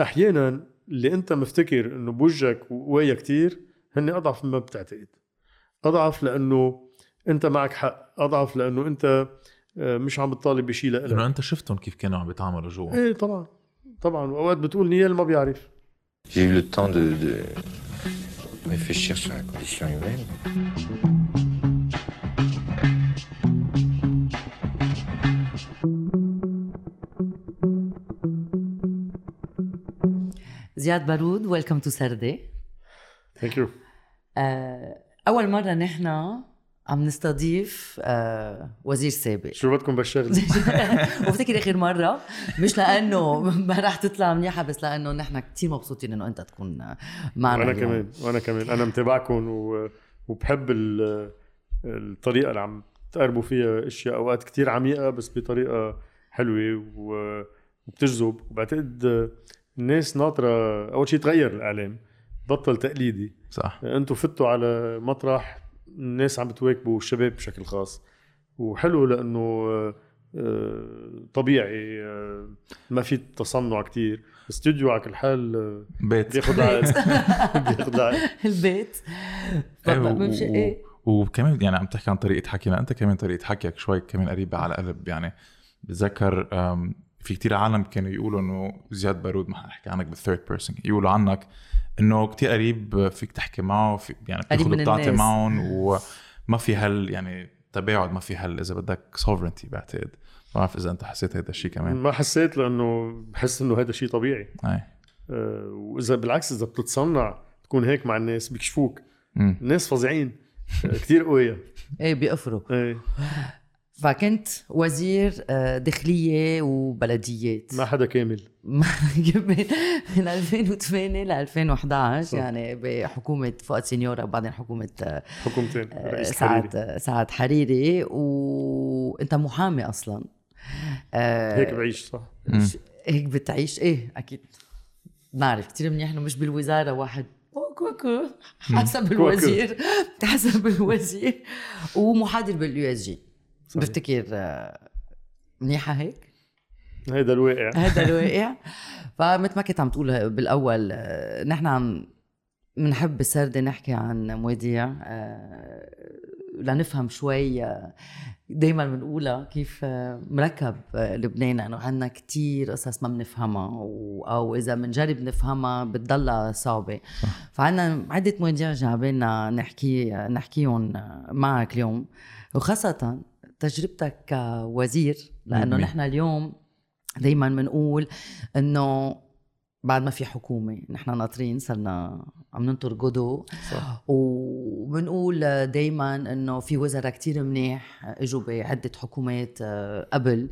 أحيانا اللي أنت مفتكر إنه بوجهك وقوية كتير هن أضعف مما بتعتقد. أضعف لأنه أنت معك حق. أضعف لأنه أنت آه، مش عم بتطالب بشيء لك لأنه أنت شفتهم كيف كانوا عم بيتعاملوا جوا. إيه طبعا. طبعا. وأوقات بتقول نيال ما بيعرف. J'ai eu le temps de, de réfléchir sur la condition humaine. زياد بارود welcome to سردة. thank you أول مرة نحن عم نستضيف آه، وزير سابق. شو بدكم بالشغل وبفتكر اخر مرة مش لأنه ما رح تطلع منيحة بس لأنه نحن كثير مبسوطين إنه أنت تكون معنا وأنا اليوم. كمان وأنا كمان. أنا متابعكم و... وبحب ال... الطريقة اللي عم تقربوا فيها أشياء أوقات كتير عميقة بس بطريقة حلوة و... وبتجذب. وبعتقد الناس ناطرة. أول شيء تغير الإعلام بطل تقليدي. صح. أنتم فتوا على مطرح الناس عم بتواكبوا الشباب بشكل خاص. وحلو لأنه آه، طبيعي آه، ما في تصنع كتير. استوديو على كل حال آه، بيت. بياخذ عقد. بياخذ عقد. البيت. إيه، إيه. وكمان يعني عم تحكي عن طريقة حكينا. أنت كمان طريقة حكيك شوي كمان قريبة على قلب يعني بتذكر في كتير عالم كانوا يقولوا إنه زياد بارود ما حنحكي عنك بال third person يقولوا عنك إنه كتير قريب فيك تحكي معه في يعني بتاخذ الناس. معهم وما في هال يعني تباعد ما في هال إذا بدك sovereignty بعتقد. ما بعرف إذا أنت حسيت هذا الشيء كمان. ما حسيت لأنه بحس إنه هذا شيء طبيعي. أي. آه، وإذا بالعكس إذا بتتصنع تكون هيك مع الناس بيكشفوك. الناس فظيعين. آه، كتير قوية. إيه بيقفروا. إيه. فكنت وزير آه، داخلية وبلديات. ما حدا كامل. من من 2008 ل 2011 صح. يعني بحكومة فؤاد سينيورا وبعدين حكومة آه، حكومتين رئيس سعد حريري. سعد حريري. وانت محامي أصلا. آه، هيك بعيش صح. هيك بتعيش؟ إيه أكيد. بنعرف كثير منيح إنه مش بالوزارة واحد. كوكو. حسب الوزير. حسب الوزير. ومحاضر بال USJ صحيح. بفتكر آه، منيحة هيك؟ هيدا الواقع. هذا الواقع. فمثل ما كنت عم تقول بالأول آه، نحن عم بنحب بالسردة نحكي عن مواضيع آه، لنفهم شوي دائما بنقولها كيف مركب لبنان. لأنه عندنا كتير قصص ما بنفهمها أو إذا بنجرب نفهمها بتضلها صعبة. فعندنا عدة مواضيع جايبيننا نحكي نحكيهم معك اليوم. وخاصة تجربتك كوزير لأنه. نحن اليوم دايما بنقول إنه بعد ما في حكومة نحن ناطرين صرنا عم ننطر قدو صح. وبنقول دايما إنه في وزراء كتير منيح إجوا بعدة حكومات آه، قبل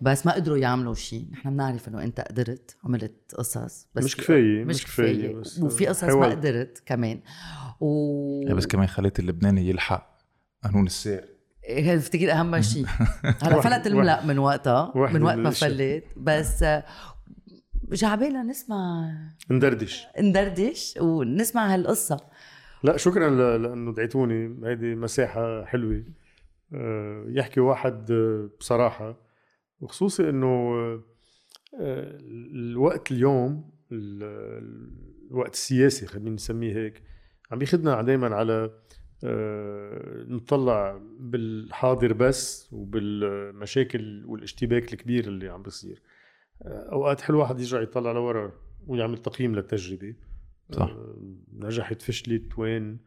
بس ما قدروا يعملوا شيء نحن بنعرف إنه أنت قدرت عملت قصص بس مش كفاية، مش مش كفاية، كفاية. بس وفي قصص ما حاولت. قدرت كمان. و إيه، بس كمان خليت اللبناني يلحق قانون السير. هذا بفتكر أهم شيء. هلا فلت الملأ من وقتها من وقت ما. فلت بس جعبالنا نسمع ندردش. ندردش ونسمع هالقصة. لا شكرا لأنه دعيتوني. هيدي مساحة حلوة. آه، يحكي واحد آه، بصراحة وخصوصي إنه آه، الوقت اليوم ال- الوقت السياسي خلينا نسميه هيك عم بيخدنا دائما على نطلع بالحاضر بس وبالمشاكل والاشتباك الكبير اللي عم بيصير آه، أوقات حلو واحد يرجع يطلع لورا ويعمل تقييم للتجربة. صح. آه، نجحت فشلت وين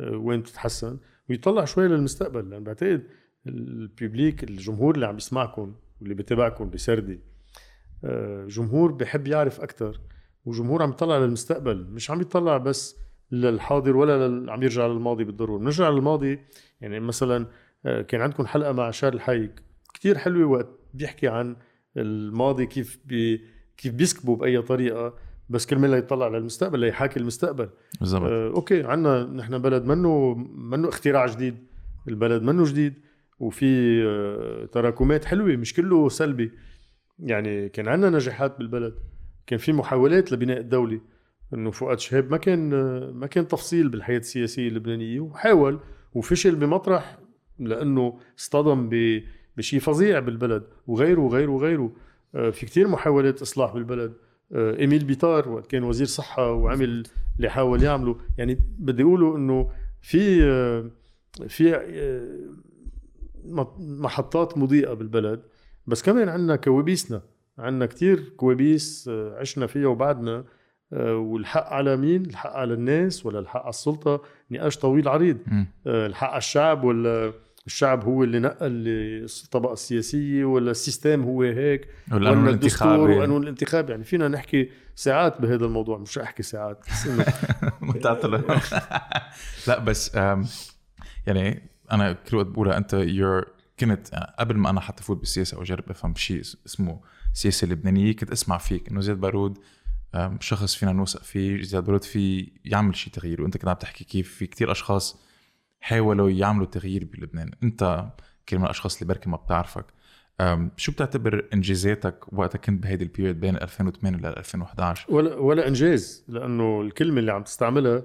آه، وين تتحسن ويطلع شوي للمستقبل. لأن بعتقد الببليك الجمهور اللي عم يسمعكم واللي بتابعكم بسردي آه، جمهور بحب يعرف أكثر وجمهور عم يطلع للمستقبل. مش عم يطلع بس للحاضر ولا. عم يرجع للماضي بالضرورة. بنرجع للماضي يعني مثلا آه، كان عندكم حلقة مع شار الحيك كتير حلوة وقت بيحكي عن الماضي كيف بي... كيف بيسكبوا بأي طريقة بس كرمال يطلع للمستقبل ليحاكي المستقبل. بالضبط. آه، أوكي عندنا نحن بلد منه منه اختراع جديد. البلد منه جديد وفي آه، تراكمات حلوة مش كله سلبي. يعني كان عندنا نجاحات بالبلد. كان في محاولات لبناء الدولة. إنه فؤاد شهاب ما كان ما كان تفصيل بالحياة السياسية اللبنانية. وحاول وفشل بمطرح لأنه اصطدم بشيء فظيع بالبلد. وغيره وغيره وغيره. آه، في كتير محاولات إصلاح بالبلد. آه، إيميل بيطار وقت كان وزير صحة وعمل اللي حاول يعمله. يعني بدي أقوله إنه في آه، في محطات مضيئة بالبلد. بس كمان عندنا كوابيسنا. عندنا كتير كوابيس عشنا فيها وبعدنا. والحق على مين؟ الحق على الناس ولا الحق على السلطة؟ نقاش طويل عريض. الحق على الشعب ولا الشعب هو اللي نقل الطبقة السياسية ولا ال system هو هيك؟ ولا الدستور وقانون الانتخاب؟ يعني فينا نحكي ساعات بهذا الموضوع مش أحكي ساعات. بس إنه لا بس يعني أنا كل وقت بقولها أنت you were كنت يعني قبل ما أنا حتى فوت بالسياسة أو اجرب أفهم شيء اسمه سياسة لبنانية كنت أسمع فيك إنه زياد بارود شخص فينا نوثق فيه زياد بارود في يعمل شيء تغيير. وأنت كنت عم تحكي كيف في كتير أشخاص حاولوا يعملوا تغيير بلبنان. أنت كل من الأشخاص اللي بركي ما بتعرفك. شو بتعتبر إنجازاتك وقتها كنت بهيدي ال period بين 2008 ل 2011 ولا ولا إنجاز لأنه الكلمة اللي عم تستعملها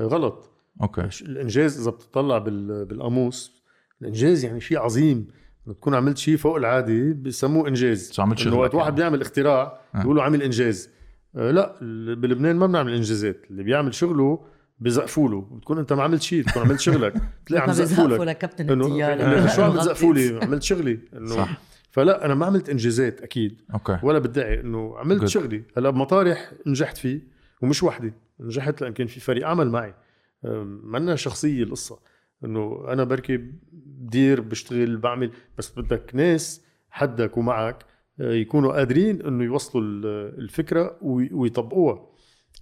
غلط. okay. الإنجاز إذا بتطلع بالقاموس الإنجاز يعني شيء عظيم. تكون عملت شيء فوق العادي بسموه إنجاز. شو عملت شغل وقت واحد يعني. بيعمل اختراع آه. بيقولوا عمل إنجاز. لا بلبنان ما بنعمل إنجازات اللي بيعمل شغله بزقفوا له. بتكون أنت ما عملت شيء بتكون عملت شغلك. تلاقي عم يزقفوا لك. كابتن إنه شو عم بتزقفوا لي؟ عملت شغلي. إنه صح. فلا أنا ما عملت إنجازات أكيد. أوكي. ولا بدعي إنه عملت Good. شغلي. هلأ بمطارح نجحت فيه ومش وحدي. نجحت لأن كان في فريق عمل معي. منا شخصية القصة. إنه أنا بركي بدير بشتغل بعمل بس بدك ناس حدك ومعك آه، يكونوا قادرين إنه يوصلوا الفكرة ويطبقوها.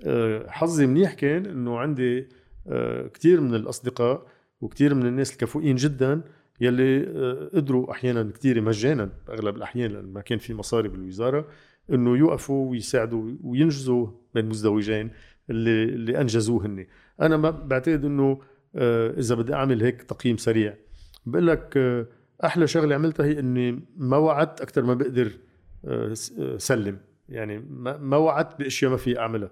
آه، حظي منيح كان إنه عندي آه، كثير من الأصدقاء وكثير من الناس الكفؤين جدا يلي آه، قدروا أحيانا كثير مجانا باغلب الأحيان لأن ما كان في مصاري بالوزارة إنه يوقفوا ويساعدوا وينجزوا بين مزدوجين اللي اللي أنجزوه هن أنا ما بعتقد إنه إذا بدي أعمل هيك تقييم سريع. بقول لك أحلى شغلة عملتها هي إني ما وعدت أكثر ما بقدر سلم. يعني ما وعدت بأشياء ما في أعملها.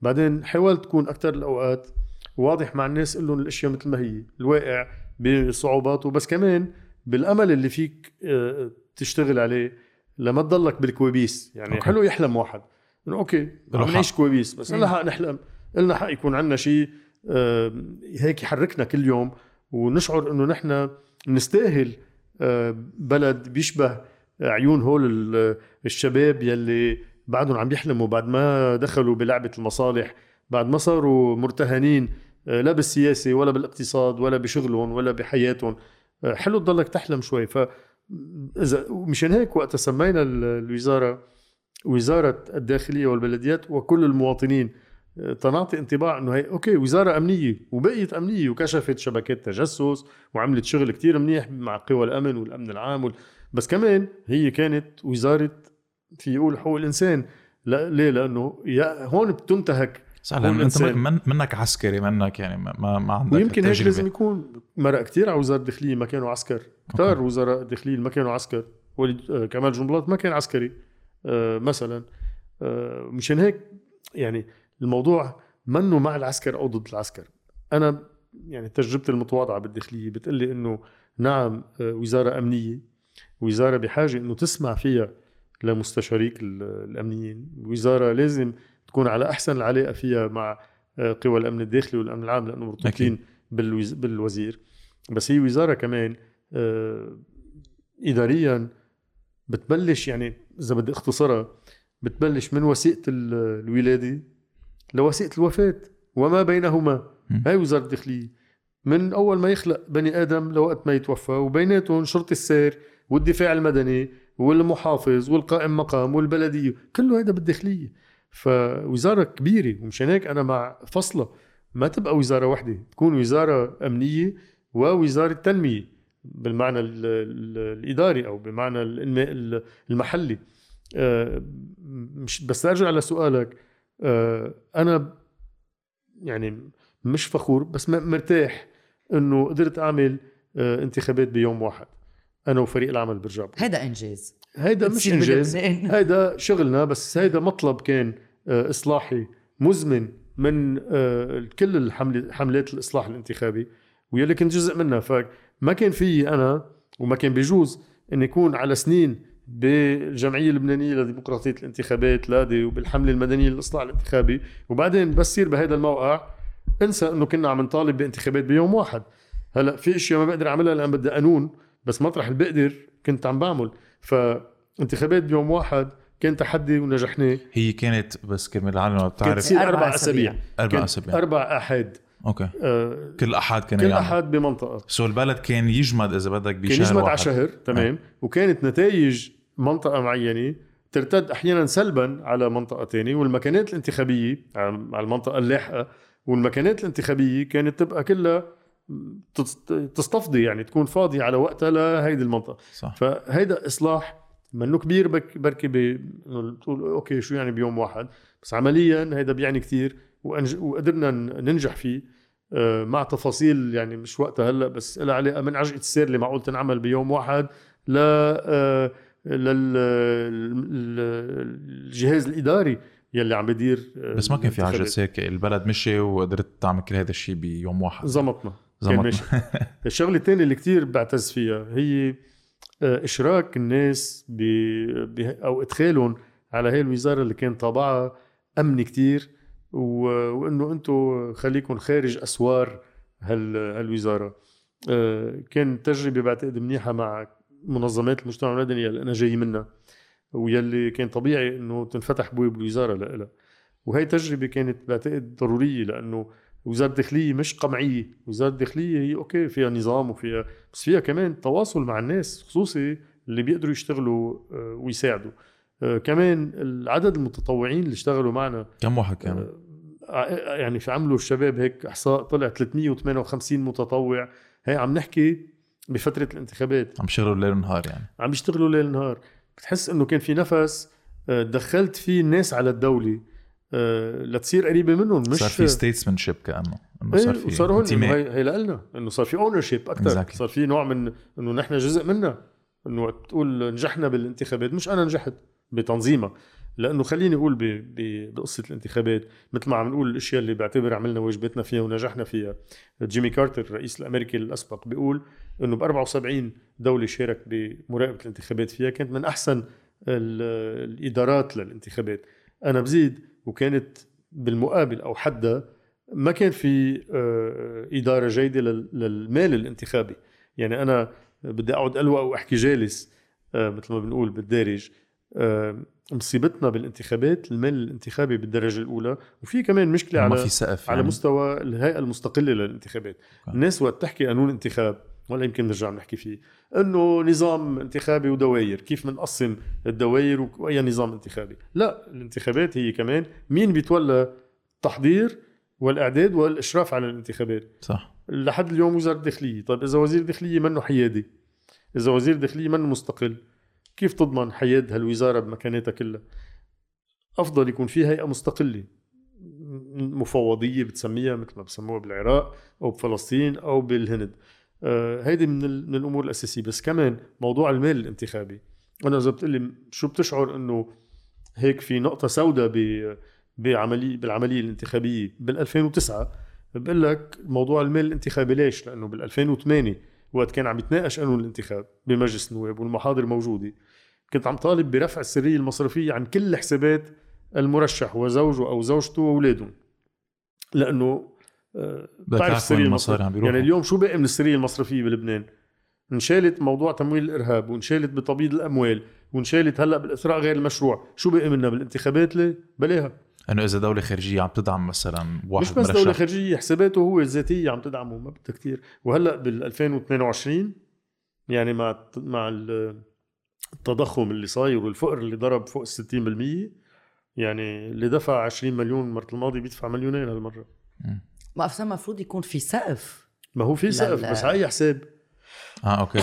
بعدين حاولت تكون أكثر الأوقات واضح مع الناس قول لهم الأشياء مثل ما هي الواقع بصعوباته. بس كمان بالأمل اللي فيك آه، تشتغل عليه لما تضلك بالكوابيس. يعني okay. حلو يحلم واحد. إنه okay عم نعيش كوابيس بس لنا حق نحلم. لنا حق يكون عندنا شيء آه، هيك يحركنا كل يوم ونشعر إنه نحن نستاهل آه، بلد بيشبه عيون هول الشباب يلي بعدهم عم يحلموا بعد ما دخلوا بلعبة المصالح بعد ما صاروا مرتهنين آه، لا بالسياسة ولا بالاقتصاد ولا بشغلهم ولا بحياتهم. آه، حلو تضلك تحلم شوي. ف اذا مشان هيك وقت سمينا الوزاره وزارة الداخلية والبلديات وكل المواطنين تنعطي انطباع إنه هي أوكي وزارة أمنية وبقيت أمنية وكشفت شبكات تجسس وعملت شغل كتير منيح مع قوى الأمن والأمن العام بس كمان هي كانت وزارة في يقول حقوق الإنسان لا ليه؟ لأنه يا هون بتنتهك صح لأنه أنت من منك عسكري منك يعني ما, ما عندك ويمكن هيك لازم يكون مرق كثير على وزارة الداخلية ما كانوا عسكر. كثار وزراء الداخلية ما كانوا عسكر. وليد آه، كمال جنبلاط ما كان عسكري آه، مثلا. آه، مشان هيك يعني الموضوع منه مع العسكر أو ضد العسكر. أنا يعني تجربتي المتواضعة بالداخلية بتقول لي إنه نعم وزارة أمنية وزارة بحاجة إنه تسمع فيها لمستشاريك الأمنيين. الوزاره لازم تكون على أحسن العلاقة فيها مع آه، قوى الأمن الداخلي والأمن العام لأنه مرتبطين بالوزير. بس هي وزارة كمان آه، اداريا بتبلش يعني إذا بدي أختصرها بتبلش من وثيقة الولادة لوثيقه الوفاة وما بينهما. هاي وزارة الداخلية. من أول ما يخلق بني آدم لوقت ما يتوفى وبيناتهم شرطه السير والدفاع المدني والمحافظ والقائم مقام والبلدية كله هيدا بالداخلية. فوزارة كبيرة ومشان هيك أنا مع فصلة ما تبقى وزارة واحدة تكون وزارة أمنية ووزارة تنمية بالمعنى الإداري أو بمعنى المحلي. آه، مش بس أرجع لسؤالك. أنا يعني مش فخور بس مرتاح إنه قدرت أعمل آه، انتخابات بيوم واحد. أنا وفريق العمل برجع هذا إنجاز. هيدا مش إنجاز. هيدا شغلنا بس هيدا مطلب كان آه، إصلاحي مزمن من آه، كل الحملة حملات الإصلاح الانتخابي واللي كنت جزء منها. فما كان في أنا وما كان بيجوز إن يكون على سنين بالجمعية اللبنانية لديمقراطية الانتخابات لادي وبالحملة المدنية للاصلاح الانتخابي. وبعدين بس تصير بهذا الموقع انسى إنه كنا عم نطالب بانتخابات بيوم واحد. هلأ في إشياء ما بقدر أعملها لأن بدي قانون بس مطرح اللي بقدر كنت عم بعمل. فانتخابات بيوم واحد كان تحدي ونجحناه. هي كانت بس كرمال العالم ما كانت بتعرف. أربع أربع أسابيع. أسابيع. أربع كانت أسابيع. أربع احاد okay. آه كل أحد كان كل يعمل. أحد بمنطقة. so البلد كان يجمد إذا بدك بشهر كان يجمد على. شهر تمام. وكانت نتائج منطقة معينة ترتد أحيانا سلبا على منطقة تانية والمكانات الانتخابية على المنطقة اللاحقة والمكانات الانتخابية كانت تبقى كلها تس- تصطفدي يعني تكون فاضية على وقتها لهيدي المنطقة. صح. فهيدا إصلاح منه كبير بركي بتقول okay شو يعني بيوم واحد؟ بس عمليا هيدا بيعني وأنج... وقدرنا ننجح فيه آه، مع تفاصيل يعني مش وقتها هلأ بس لها علاقة من عجقة السير اللي معقول تنعمل بيوم واحد ل لل ال- الجهاز الإداري يلي عم بدير آه، بس ما كان في الانتخابات. سير البلد مشي وقدرت تعمل كل هذا الشيء بيوم واحد زمطنا كان زمط ماشي. الشغلة الثانية اللي كتير بعتز فيها هي آه، إشراك الناس ب... ب... أو إدخالهم على هاي الوزارة اللي كان طابعها أمني كتير و... وإنه أنتم خليكم خارج أسوار هال... هالوزارة آه، كان تجربة بعتقد منيحة مع منظمات المجتمع المدني اللي أنا جاي منها ويلي كان طبيعي إنه تنفتح بواب الوزارة لها وهي تجربة كانت بعتقد ضرورية لأنه وزارة الداخلية مش قمعية. وزارة الداخلية هي أوكي فيها نظام وفيها بس فيها كمان تواصل مع الناس خصوصي اللي بيقدروا يشتغلوا آه، ويساعدوا. آه، كمان العدد المتطوعين اللي اشتغلوا معنا كم واحد كان؟ آه، يعني في عملوا الشباب هيك إحصاء طلع 358 متطوع. هي عم نحكي بفترة الانتخابات. عم يشتغلوا ليل ونهار يعني. عم يشتغلوا ليل نهار بتحس إنه كان في نفس آه، دخلت فيه الناس على الدولة آه، لتصير قريبة منهم مش صار في ستيتسمان ship كأنه إنه إيه صار في وصار هون. هي هي لنا إنه صار في ownership أكثر Exactly. صار في نوع من إنه نحن جزء منها. إنه تقول نجحنا بالانتخابات مش أنا نجحت بتنظيمها. لأنه خليني أقول بقصة الانتخابات مثل ما عم نقول الأشياء اللي بعتبر عملنا واجباتنا فيها ونجحنا فيها. جيمي كارتر الرئيس الأمريكي الأسبق بيقول إنه ب 74 دولة شارك بمراقبة الانتخابات فيها كانت من أحسن ال- الإدارات للانتخابات. أنا بزيد وكانت بالمقابل أو حدها ما كان في آه، إدارة جيدة لل- للمال الانتخابي. يعني أنا بدي أقعد الوق وأحكي جالس آه، مثل ما بنقول بالدارج آه، مصيبتنا بالانتخابات المال الانتخابي بالدرجة الأولى وفي كمان مشكلة على في سقف على يعني. مستوى الهيئة المستقلة للانتخابات. أوكي. الناس وقت تحكي قانون انتخاب ولا يمكن نرجع نحكي فيه. إنه نظام انتخابي ودواير كيف بنقسم الدواير وأي نظام انتخابي؟ لا الانتخابات هي كمان مين بيتولى التحضير والإعداد والإشراف على الانتخابات. صح. لحد اليوم وزارة الداخلية. طيب إذا وزير الداخلية منه حيادي إذا وزير الداخلية منه مستقل كيف تضمن حياد هالوزارة بمكاناتها كلها؟ أفضل يكون في هيئة مستقلة مفوضية بتسميها مثل ما بسموها بالعراق أو بفلسطين أو بالهند. آه، هيدي من, من الأمور الأساسية. بس كمان موضوع المال الانتخابي. أنا إذا بتقلي شو بتشعر إنه هيك في نقطة سوداء ب بعمليه بالعملية الانتخابية؟ بال 2009 بقول لك موضوع المال الانتخابي ليش؟ لأنه بال 2008 وقت كان عم يتناقش قانون الانتخاب بمجلس النواب والمحاضر موجودة. كنت عم طالب برفع السرية المصرفية عن كل حسابات المرشح وزوجه أو زوجته وأولادهم. لأنه آه، بتعرف عم بيروحوا. يعني اليوم شو باقي من السرية المصرفية بلبنان؟ انشالت موضوع تمويل الإرهاب وانشالت بتبييض الأموال وانشالت هلأ بالاثراء غير المشروع، شو باقي منها؟ بالانتخابات ليه؟ بلاها. إنه إذا دولة خارجية عم تدعم مثلا واحد مش بس مرشح. دوله خارجية حساباته هو الذاتية عم تدعمه ما بدها كثير وهلأ بال 2022 يعني مع مع ال- التضخم اللي صاير والفقر اللي ضرب فوق ال 60% يعني اللي دفع 20 مليون المره الماضيه بيدفع مليونين هالمرة. ما أفسر المفروض يكون في سقف. ما هو في سقف. بس على أي حساب. آه okay.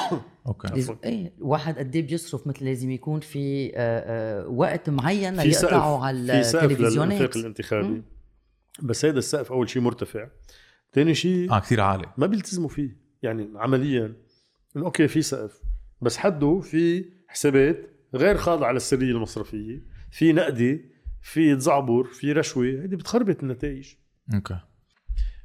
Okay. إيه الواحد قد إيه بيصرف مثل لازم يكون في آه، آه، وقت معين في سقف ليقطعوا على في سقف التلفزيونات؟ الانتخابي. مم. بس هذا السقف أول شيء مرتفع. ثاني شيء آه كثير عالي. ما بيلتزموا فيه. يعني عمليا. Okay في سقف. بس حده في حسابات غير خاضعة للسريه المصرفية في نقدي في تزعبر في رشوة هيدي بتخربط النتائج أوكي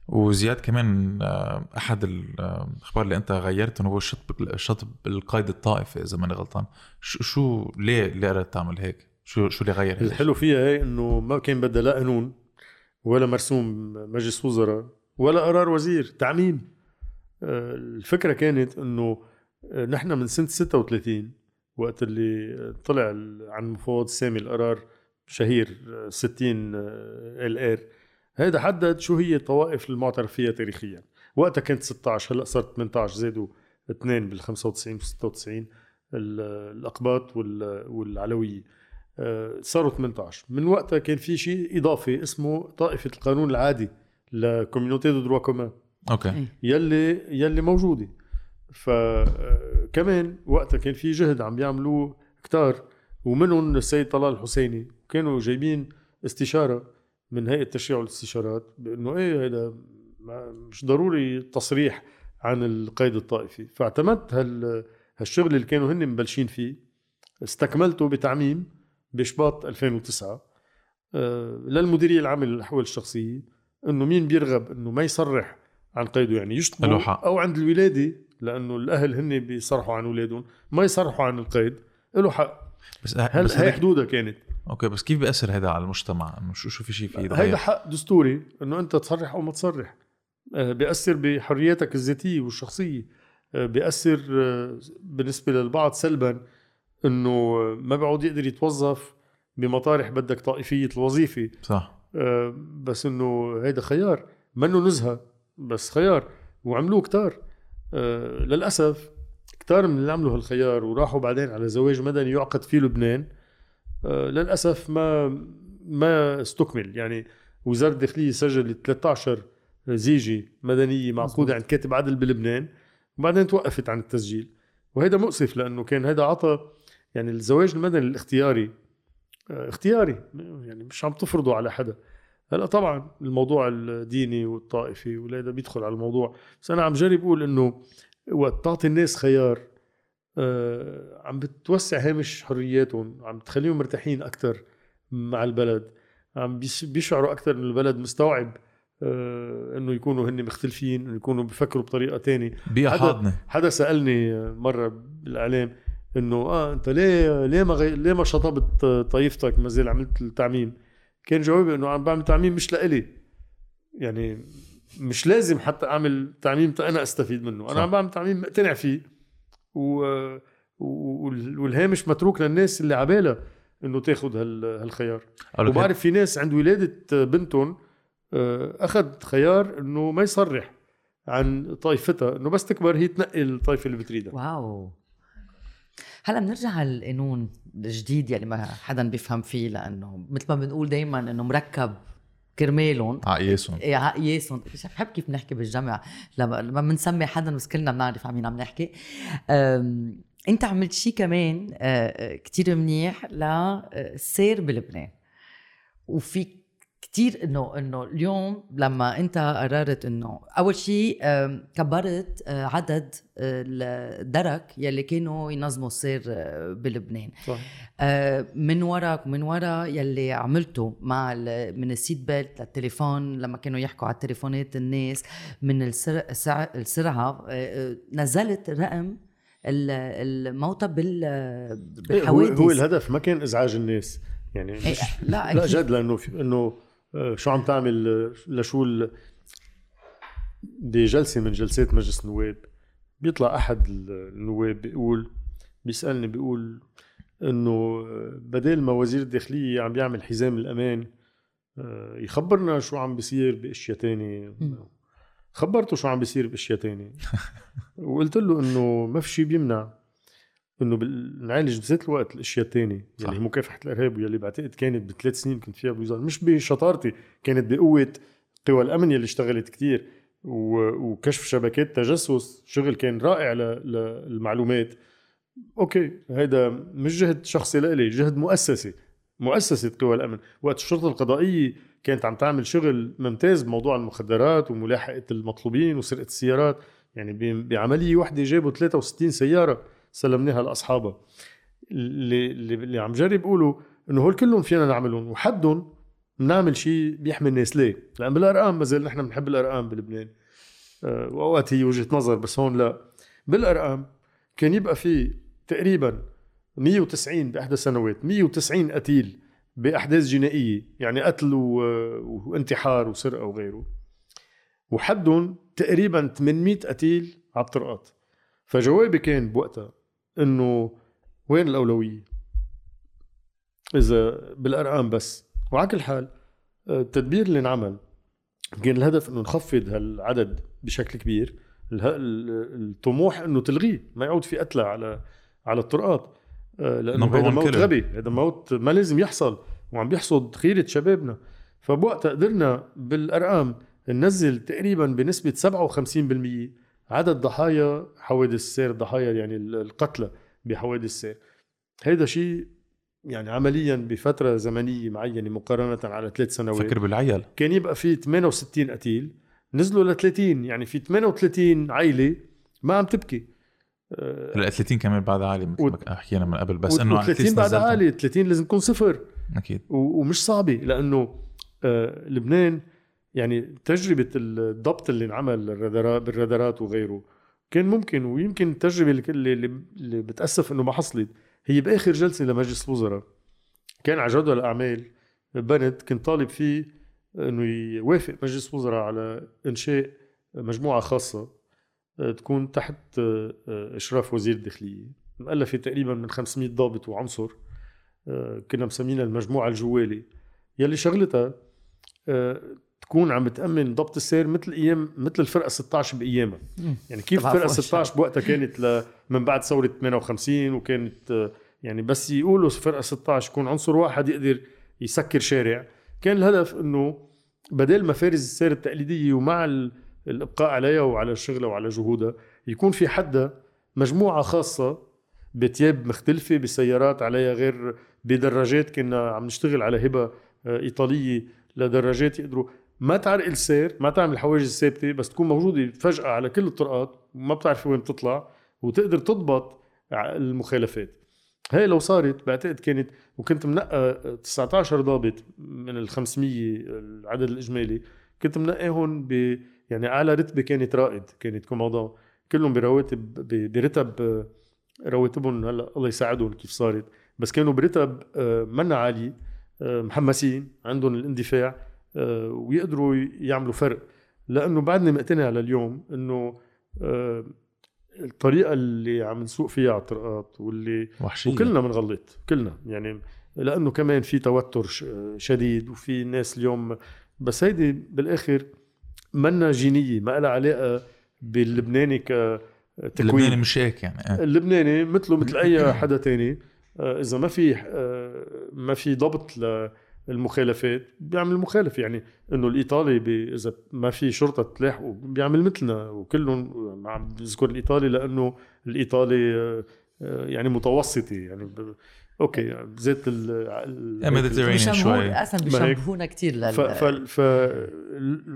وزياد كمان آه، أحد الأخبار اللي أنت غيرتهم هو الشطب الشطب القيد الطائفي إذا ماني غلطان شو ليه ليه قررت تعمل هيك؟ شو شو اللي غير هيك؟ الحلو فيها هي إنه ما كان بدها لا قانون ولا مرسوم مجلس وزراء ولا قرار وزير تعميم آه، الفكرة كانت إنه آه، نحن من سنة 36 وقت اللي طلع عن مفوض سامي القرار شهير 60 LR. هيدا حدد شو هي الطوائف المعترف فيها تاريخيا. وقتها كانت 16 هلأ صارت 18 زادوا اثنين بال 95 و 96 الأقباط والعلوية. آه، صاروا 18 من وقتها كان في شيء إضافي اسمه طائفة القانون العادي la communauté de droit commun أوكي. يلي يلي موجودة. فكمان آه، وقتها كان في جهد عم بيعملوه كتار ومنهم السيد طلال الحسيني. كانوا جايبين استشارة من هيئة التشريع والاستشارات بأنه إيه هذا مش ضروري تصريح عن القيد الطائفي. فاعتمدت هال هالشغل اللي كانوا هن مبلشين فيه استكملته بتعميم بشباط 2009 آه، للمديرية العامة للأحوال الشخصية إنه مين بيرغب إنه ما يصرح عن قيده يعني يشطبوا أو عند الولادة لأنه الأهل هن بيصرحوا عن أولادهم ما يصرحوا عن القيد له حق. بس هل بس هي حدودها كانت؟ أوكي بس كيف بيأثر هذا على المجتمع؟ انه شو شو في شيء في هيدا حق دستوري إنه أنت تصرح أو ما تصرح. آه، بيأثر بحرياتك الذاتية والشخصية. آه، بيأثر بالنسبة للبعض سلبا إنه ما بيعود يقدر يتوظف بمطارح بدك طائفية الوظيفة. صح. بس إنه هيدا خيار. منه نزهة بس خيار. وعملوه كتار. للأسف كتار من اللي عملوا هالخيار وراحوا بعدين على زواج مدني يعقد فيه لبنان آه، للأسف ما ما استكمل. يعني وزارة الداخلية سجلت 13 زيجة مدنية معقودة عند كاتب عدل بلبنان وبعدين توقفت عن التسجيل. وهذا مؤسف لأنه كان هذا عطى يعني الزواج المدني الاختياري آه، اختياري يعني مش عم تفرضه على حدا. هلا طبعا الموضوع الديني والطائفي وهذا بيدخل على الموضوع بس أنا عم جرب أقول إنه وقت تعطي الناس خيار آه، عم بتوسع هامش حرياتهم عم تخليهم مرتاحين أكثر مع البلد عم بيشعروا أكثر إنه البلد مستوعب آه، إنه يكونوا هن مختلفين إنه يكونوا بيفكروا بطريقة تانية. بيئة حاضنة. حدا سألني مرة بالإعلام إنه آه أنت ليه ليه ما غي... ليه ما شطبت طائفتك ما زال عملت التعميم؟ كان جوابي إنه عم بعمل تعميم مش لإلي. يعني مش لازم حتى أعمل تعميم أنا أستفيد منه. أنا عم بعمل تعميم مقتنع فيه. و... والهامش متروك للناس اللي عبالها إنه تاخذ هالخيار. وبعرف في ناس عند ولادة بنتهم آه، أخذ خيار إنه ما يصرح عن طائفتها إنه بس تكبر هي تنقي الطائفة اللي بتريدها. واو. هلا بنرجع على القانون الجديد يلي ما حدا بيفهم فيه لأنه مثل ما بنقول دائما إنه مركب كرمالهم. عقياسهم إيه عقياسهم بحب كيف بنحكي بالجمع لما بنسمي حدا بس كلنا بنعرف عن مين عم نحكي. أنت عملت شيء كمان آه، آه، كتير منيح للسير بلبنان. وفي كتير إنه إنه اليوم لما أنت قررت إنه أول شيء كبرت آه، عدد آه، الدرك يلي كانوا ينظموا السير آه، بلبنان. صح. من وراك ومن ورا يلي عملته مع من ال seat belt للتليفون لما كانوا يحكوا على تليفونات الناس من السرعة نزلت رقم الموتى بالحوادث هو, الهدف ما كان إزعاج الناس. يعني مش لا, لا جد لأنه إنه شو عم تعمل آه، لشو بجلسة من جلسات مجلس النواب؟ بيطلع أحد النواب بيقول بيسألني بيقول إنه آه، بدل ما وزير الداخلية عم بيعمل حزام الأمان يخبرنا شو عم بيصير بأشياء تانية. خبرته شو عم بيصير بأشياء تانية. وقلت له إنه ما في شيء بيمنع. إنه نعالج بذات الوقت الأشياء الثانية هي مكافحه الإرهاب واللي بعتقد كانت بثلاث سنين كنت فيها بوزارة. مش بشطارتي كانت بقوة قوى الأمن يلي اشتغلت كتير. وكشف شبكات تجسس شغل كان رائع للمعلومات. أوكي هيدا مش جهد شخصي لإلي جهد مؤسسي. مؤسسة قوى الأمن. وقت الشرطة القضائية كانت عم تعمل شغل ممتاز بموضوع المخدرات وملاحقة المطلوبين وسرقة السيارات. يعني بعملية واحدة جابوا 63 سيارة. سلمناها لأصحابها. اللي اللي عم جرب اقوله إنه هول كلهم فينا نعملهم وحدهم بنعمل شيء بيحمي الناس. ليه؟ لأن بالأرقام ما زال نحن بنحب الأرقام بلبنان. آه، وأوقات هي وجهة نظر بس هون لا. بالأرقام كان يبقى في تقريبا 190 بأحدى السنوات 190 قتيل بأحداث جنائية يعني قتل. وانتحار وسرقة وغيره. وحدهم تقريبا 800 قتيل على الطرقات. فجوابي كان بوقتها إنه وين الأولوية؟ إذا بالأرقام بس. وعلى كل حال التدبير اللي انعمل كان الهدف إنه نخفض هالعدد بشكل كبير. الطموح إنه تلغيه ما يعود في قتلى على على الطرقات. آه، لأنه هذا موت غبي. هذا موت ما لازم يحصل. وعم بيحصد خيرة شبابنا. فبوقتها قدرنا بالأرقام ننزل تقريبا بنسبة 57% عدد ضحايا حوادث السير ضحايا يعني القتلى بحوادث السير هيدا شيء يعني عمليا بفترة زمنية معينة مقارنة على ثلاث سنوات. فكر بالعيال. كان يبقى في 68 قتيل نزلوا ل 30 يعني في 38 عائلة ما عم تبكي. هلا 30 كمان بعد عالي مثل ما حكينا من قبل بس إنه 30 بعد عالي 30 لازم تكون صفر. أكيد. ومش صعبة لأنه آه لبنان يعني تجربة الضبط اللي انعمل بالرادارات وغيره كان ممكن ويمكن التجربة اللي, اللي بتأسف إنه ما حصلت هي بآخر جلسة لمجلس الوزراء. كان على جدول الاعمال بند كنت طالب فيه إنه يوافق مجلس الوزراء على إنشاء مجموعة خاصة آه، تكون تحت آه، إشراف وزير الداخلية. مؤلفة تقريبا من 500 ضابط وعنصر آه، كنا مسمينها المجموعة الجوالي يلي شغلتها تكون عم بتأمن ضبط السير مثل أيام مثل الفرقة 16 بأيامها. يعني كيف الفرقه 16 بوقتها كانت ل... من بعد ثورة 58 وكانت يعني بس يقولوا فرقة 16 يكون عنصر واحد يقدر يسكر شارع. كان الهدف إنه بدل مفارز السير التقليدية ومع الإبقاء عليها وعلى شغلها وعلى جهودها يكون في حدا مجموعة خاصة بتياب مختلفة بسيارات عليها غير بدراجات كنا عم نشتغل على هبة آه، إيطالية لدراجات يقدروا. ما تعرقل السير ما تعمل حواجز ثابته بس تكون موجودة فجأة على كل الطرقات وما بتعرفي وين بتطلع وتقدر تضبط المخالفات. هي لو صارت بعتقد كانت وكنت منقى 19 ضابط من ال 500 العدد الإجمالي كنت منقيهم ب يعني أعلى رتبة كانت رائد كانت كوماندان كلهم برواتب برتب رواتبهم هلأ الله يساعدهم كيف صارت بس كانوا برتب آه، منا عاليه آه، محمسين عندهم الاندفاع ويقدروا يعملوا فرق لأنه بعدني مقتنع لليوم إنه الطريقة اللي عم نسوق فيها على الطرقات واللي وحشية. وكلنا بنغلط كلنا يعني لأنه كمان في توتر شديد وفي ناس اليوم بس هيدي بالآخر منا جينية ما لها علاقة باللبناني ك اللبناني مش هيك يعني آه. اللبناني مثله مثل أي حدا تاني آه، إذا ما في آه، ما في ضبط للمخالفات بيعمل مخالف. يعني إنه الإيطالي بي إذا ما في شرطة تلاحقه بيعمل مثلنا. وكلهم عم بذكر الإيطالي لأنه الإيطالي يعني متوسطي يعني أوكي زيت ال شوي. أصلا بيشبهونا كثير لل ف, ف, ف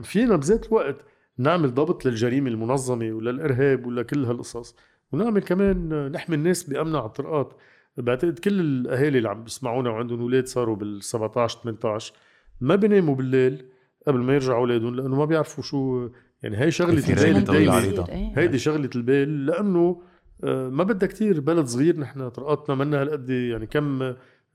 فينا بذات الوقت نعمل ضبط للجريمة المنظمة وللإرهاب ولكل هالقصص. ونعمل كمان نحمي الناس بامنها على الطرقات بعتقد كل الأهالي اللي عم بيسمعونا وعندهم أولاد صاروا بال 17 18 ما بيناموا بالليل قبل ما يرجعوا أولادهم لأنه ما بيعرفوا شو يعني هي شغلة البال دايما هيدي شغلة البال لأنه آه، ما بدها كتير بلد صغير نحن طرقاتنا منا هالقد يعني كم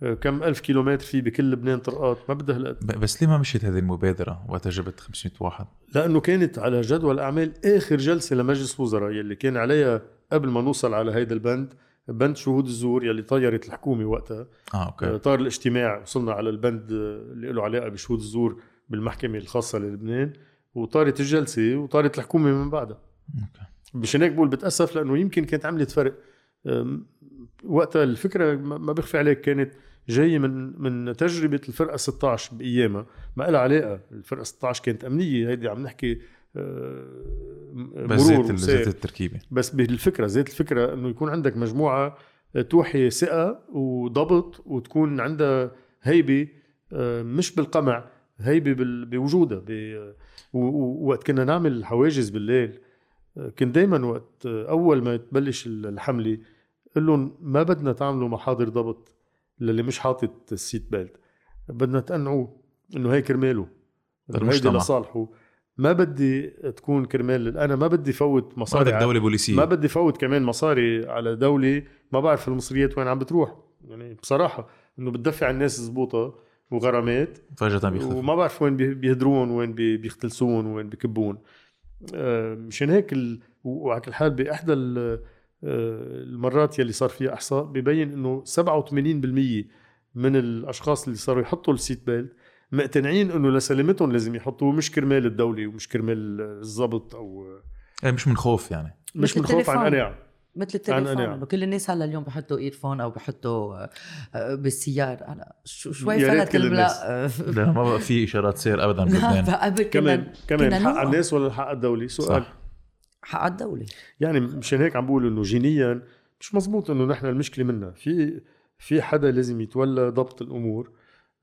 آه، كم ألف كيلومتر في بكل لبنان طرقات ما بدها هالقد. بس ليه ما مشيت هذه المبادرة وقت جبت 500 واحد؟ لأنه كانت على جدول أعمال آخر جلسة لمجلس وزراء يلي كان عليها قبل ما نوصل على هيدا البند بند شهود الزور يلي طيرت الحكومة وقتها. آه okay. آه، طار الاجتماع وصلنا على البند اللي له علاقة بشهود الزور بالمحكمة الخاصة للبنان وطارت الجلسة وطارت الحكومة من بعدها. أوكي. مشان هيك بقول بتأسف لأنه يمكن كانت عملت فرق. وقتها الفكرة ما بخفي عليك كانت جاية من من تجربة الفرقة 16 بأيامها. ما لها علاقة الفرقة 16 كانت أمنية هيدي عم نحكي بس زيت زيت التركيبة. بس بالفكرة زيت الفكرة إنه يكون عندك مجموعة توحي ثقة وضبط وتكون عندها هيبة مش بالقمع هيبة بوجودها ووقت كنا نعمل حواجز بالليل كنت دائما وقت أول ما تبلش الحملة قل لهم ما بدنا تعملوا محاضر ضبط للي مش حاطط ال seat belt بدنا تقنعوه إنه هي كرماله إنه هيدي. لصالحه. ما بدي تكون كرمال أنا ما بدي فوت مصاري بدك على- دولة بوليسية. ما بدي فوت كمان مصاري على دولة ما بعرف المصريات وين عم بتروح. يعني بصراحة إنه بتدفع الناس زبوطة وغرامات فجأة بيختفي وما بعرف وين بي- بيهدرون وين بي- بيختلسون وين بيكبون آه، مشان هيك ال... وعلى كل حال بإحدى آه، المرات يلي صار فيها إحصاء ببين إنه 87% من الأشخاص اللي صاروا يحطوا ال seat belt مقتنعين انه لسلامتهم لازم يحطوه مش كرمال الدولة ومش كرمال الضبط أو إيه مش من خوف يعني. مش من خوف عن. قناعة. مثل التليفون. كل الناس هلا اليوم بحطوا إيرفون أو بحطوا آه، آه، بالسيارة. هلا شو- شوي فلت كل الملا لأنه ما بقى في إشارات سير ابدا لا بلبنان. كمان كمان حق. الناس ولا حق الدولة؟ سؤال. صح. حق الدولة. يعني مشان هيك عم بقول إنه جينيا مش مزبوط إنه نحن المشكلة منا. في في حدا لازم يتولى ضبط الأمور.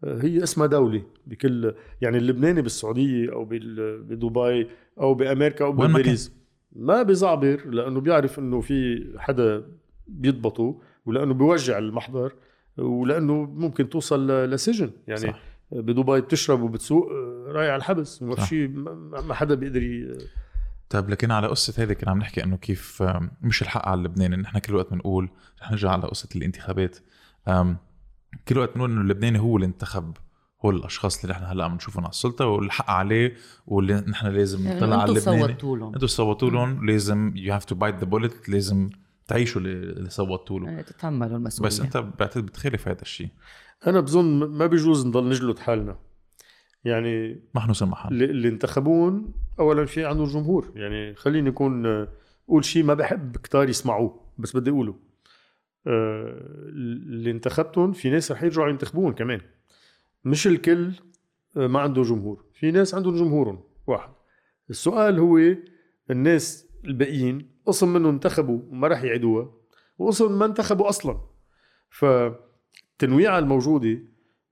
هي اسمها دولة بكل يعني اللبناني بالسعودية أو بدبي أو بأمريكا أو بباريس ما بيزعبر لأنه بيعرف إنه في حدا بيضبطه ولأنه بيوجع المحضر ولأنه ممكن توصل لسجن يعني صح. بدبي بتشرب وبتسوق رايح على الحبس ما في. شيء ما حدا بيقدر ي- طيب لكن على قصة هيدي كنا عم نحكي إنه كيف مش الحق على اللبناني نحن كل وقت بنقول رح نرجع على قصة الانتخابات كل وقت بنقول إنه اللبناني هو اللي انتخب هو الأشخاص اللي نحن هلأ عم نشوفهم على السلطة والحق عليه واللي نحن لازم نطلع على أنتوا اللبناني. صوتوا لهم أنتوا صوتوا لهم لازم you have to bite the bullet لازم تعيشوا اللي اللي صوتوا له يعني تتحملوا المسؤولية. بس أنت بعتقد بتخالف هذا الشيء. أنا بظن ما بيجوز نضل نجلد حالنا. يعني ما محل اللي, اللي انتخبون اولا في عندهم جمهور. يعني خليني أكون أقول شيء ما بحب كتار يسمعوه بس بدي أقوله. اللي انتخبتهم في ناس رح يرجعوا ينتخبون كمان. مش الكل آه، ما عنده جمهور. في ناس عندهم جمهورهم واحد. السؤال هو الناس الباقيين قسم منهم انتخبوا وما رح يعيدوها وقسم ما انتخبوا أصلا. فالتنويعة الموجودة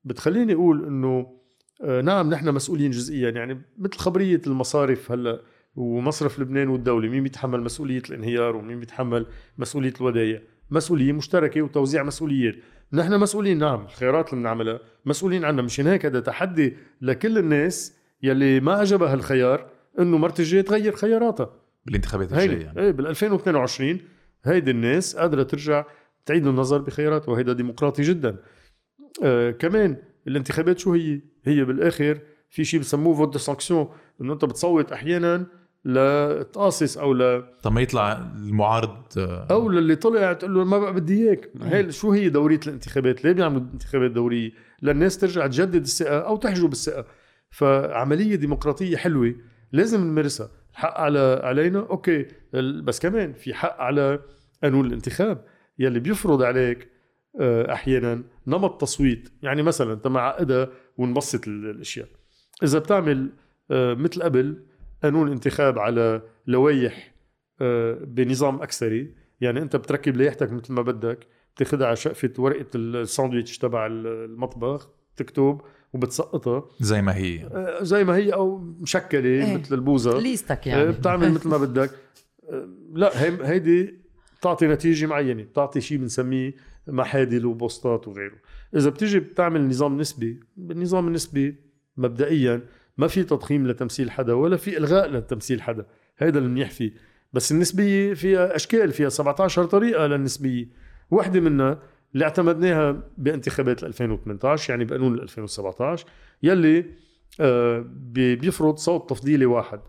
بتخليني أقول إنه آه، نعم نحن مسؤولين جزئيا. يعني مثل خبرية المصارف هلأ ومصرف لبنان والدولة مين بيتحمل مسؤولية الانهيار ومين بيتحمل مسؤولية الودائع؟ مسؤولية مشتركة وتوزيع مسؤوليات نحن مسؤولين نعم الخيارات اللي بنعملها مسؤولين عنها مشان هيك هذا تحدي لكل الناس يلي ما عجبها الخيار إنه مرت الجاي تغير خياراتها بالانتخابات الجاية يعني. إيه بال 2022 هيدي الناس قادرة ترجع تعيد النظر بخياراتها وهيدا ديمقراطي جدا آه كمان الانتخابات شو هي؟ هي بالآخر في شيء بسموه vote de sanction إنه أنت بتصوت أحيانا لتقاصص أو ل طب ما يطلع المعارض آه، أو للي طلع تقول له ما بقى بدي إياك. هي شو هي دورية الانتخابات؟ ليه بيعملوا انتخابات دورية؟ للناس ترجع تجدد الثقة أو تحجب الثقة. فعملية ديمقراطية حلوة لازم نمارسها. الحق على علينا أوكي بس كمان في حق على قانون الانتخاب. يلي بيفرض عليك آه، أحيانا نمط تصويت. يعني مثلا انت معقدها ونبسط ال- الأشياء. إذا بتعمل آه، مثل قبل قانون انتخاب على لوائح آه، بنظام أكثري. يعني أنت بتركب لائحتك مثل ما بدك بتاخذها على شقفة ورقة الساندويتش تبع المطبخ تكتب وبتسقطها. زي ما هي. آه، زي ما هي أو مشكلة إيه. مثل البوزة. ليستك يعني يعني. بتعمل مثل ما بدك. آه، لا هي هيدي بتعطي نتيجة معينة بتعطي شيء بنسميه محادل وبوستات وغيره. إذا بتيجي بتعمل نظام نسبي بالنظام النسبي مبدئيا ما في تضخيم لتمثيل حدا ولا في إلغاء لتمثيل حدا. هيدا المنيح فيه بس النسبية فيها أشكال فيها 17 طريقة للنسبية. واحدة منها اللي اعتمدناها بانتخابات 2018 يعني بقانون 2017 يلي آه، بي- بيفرض صوت تفضيلي واحد.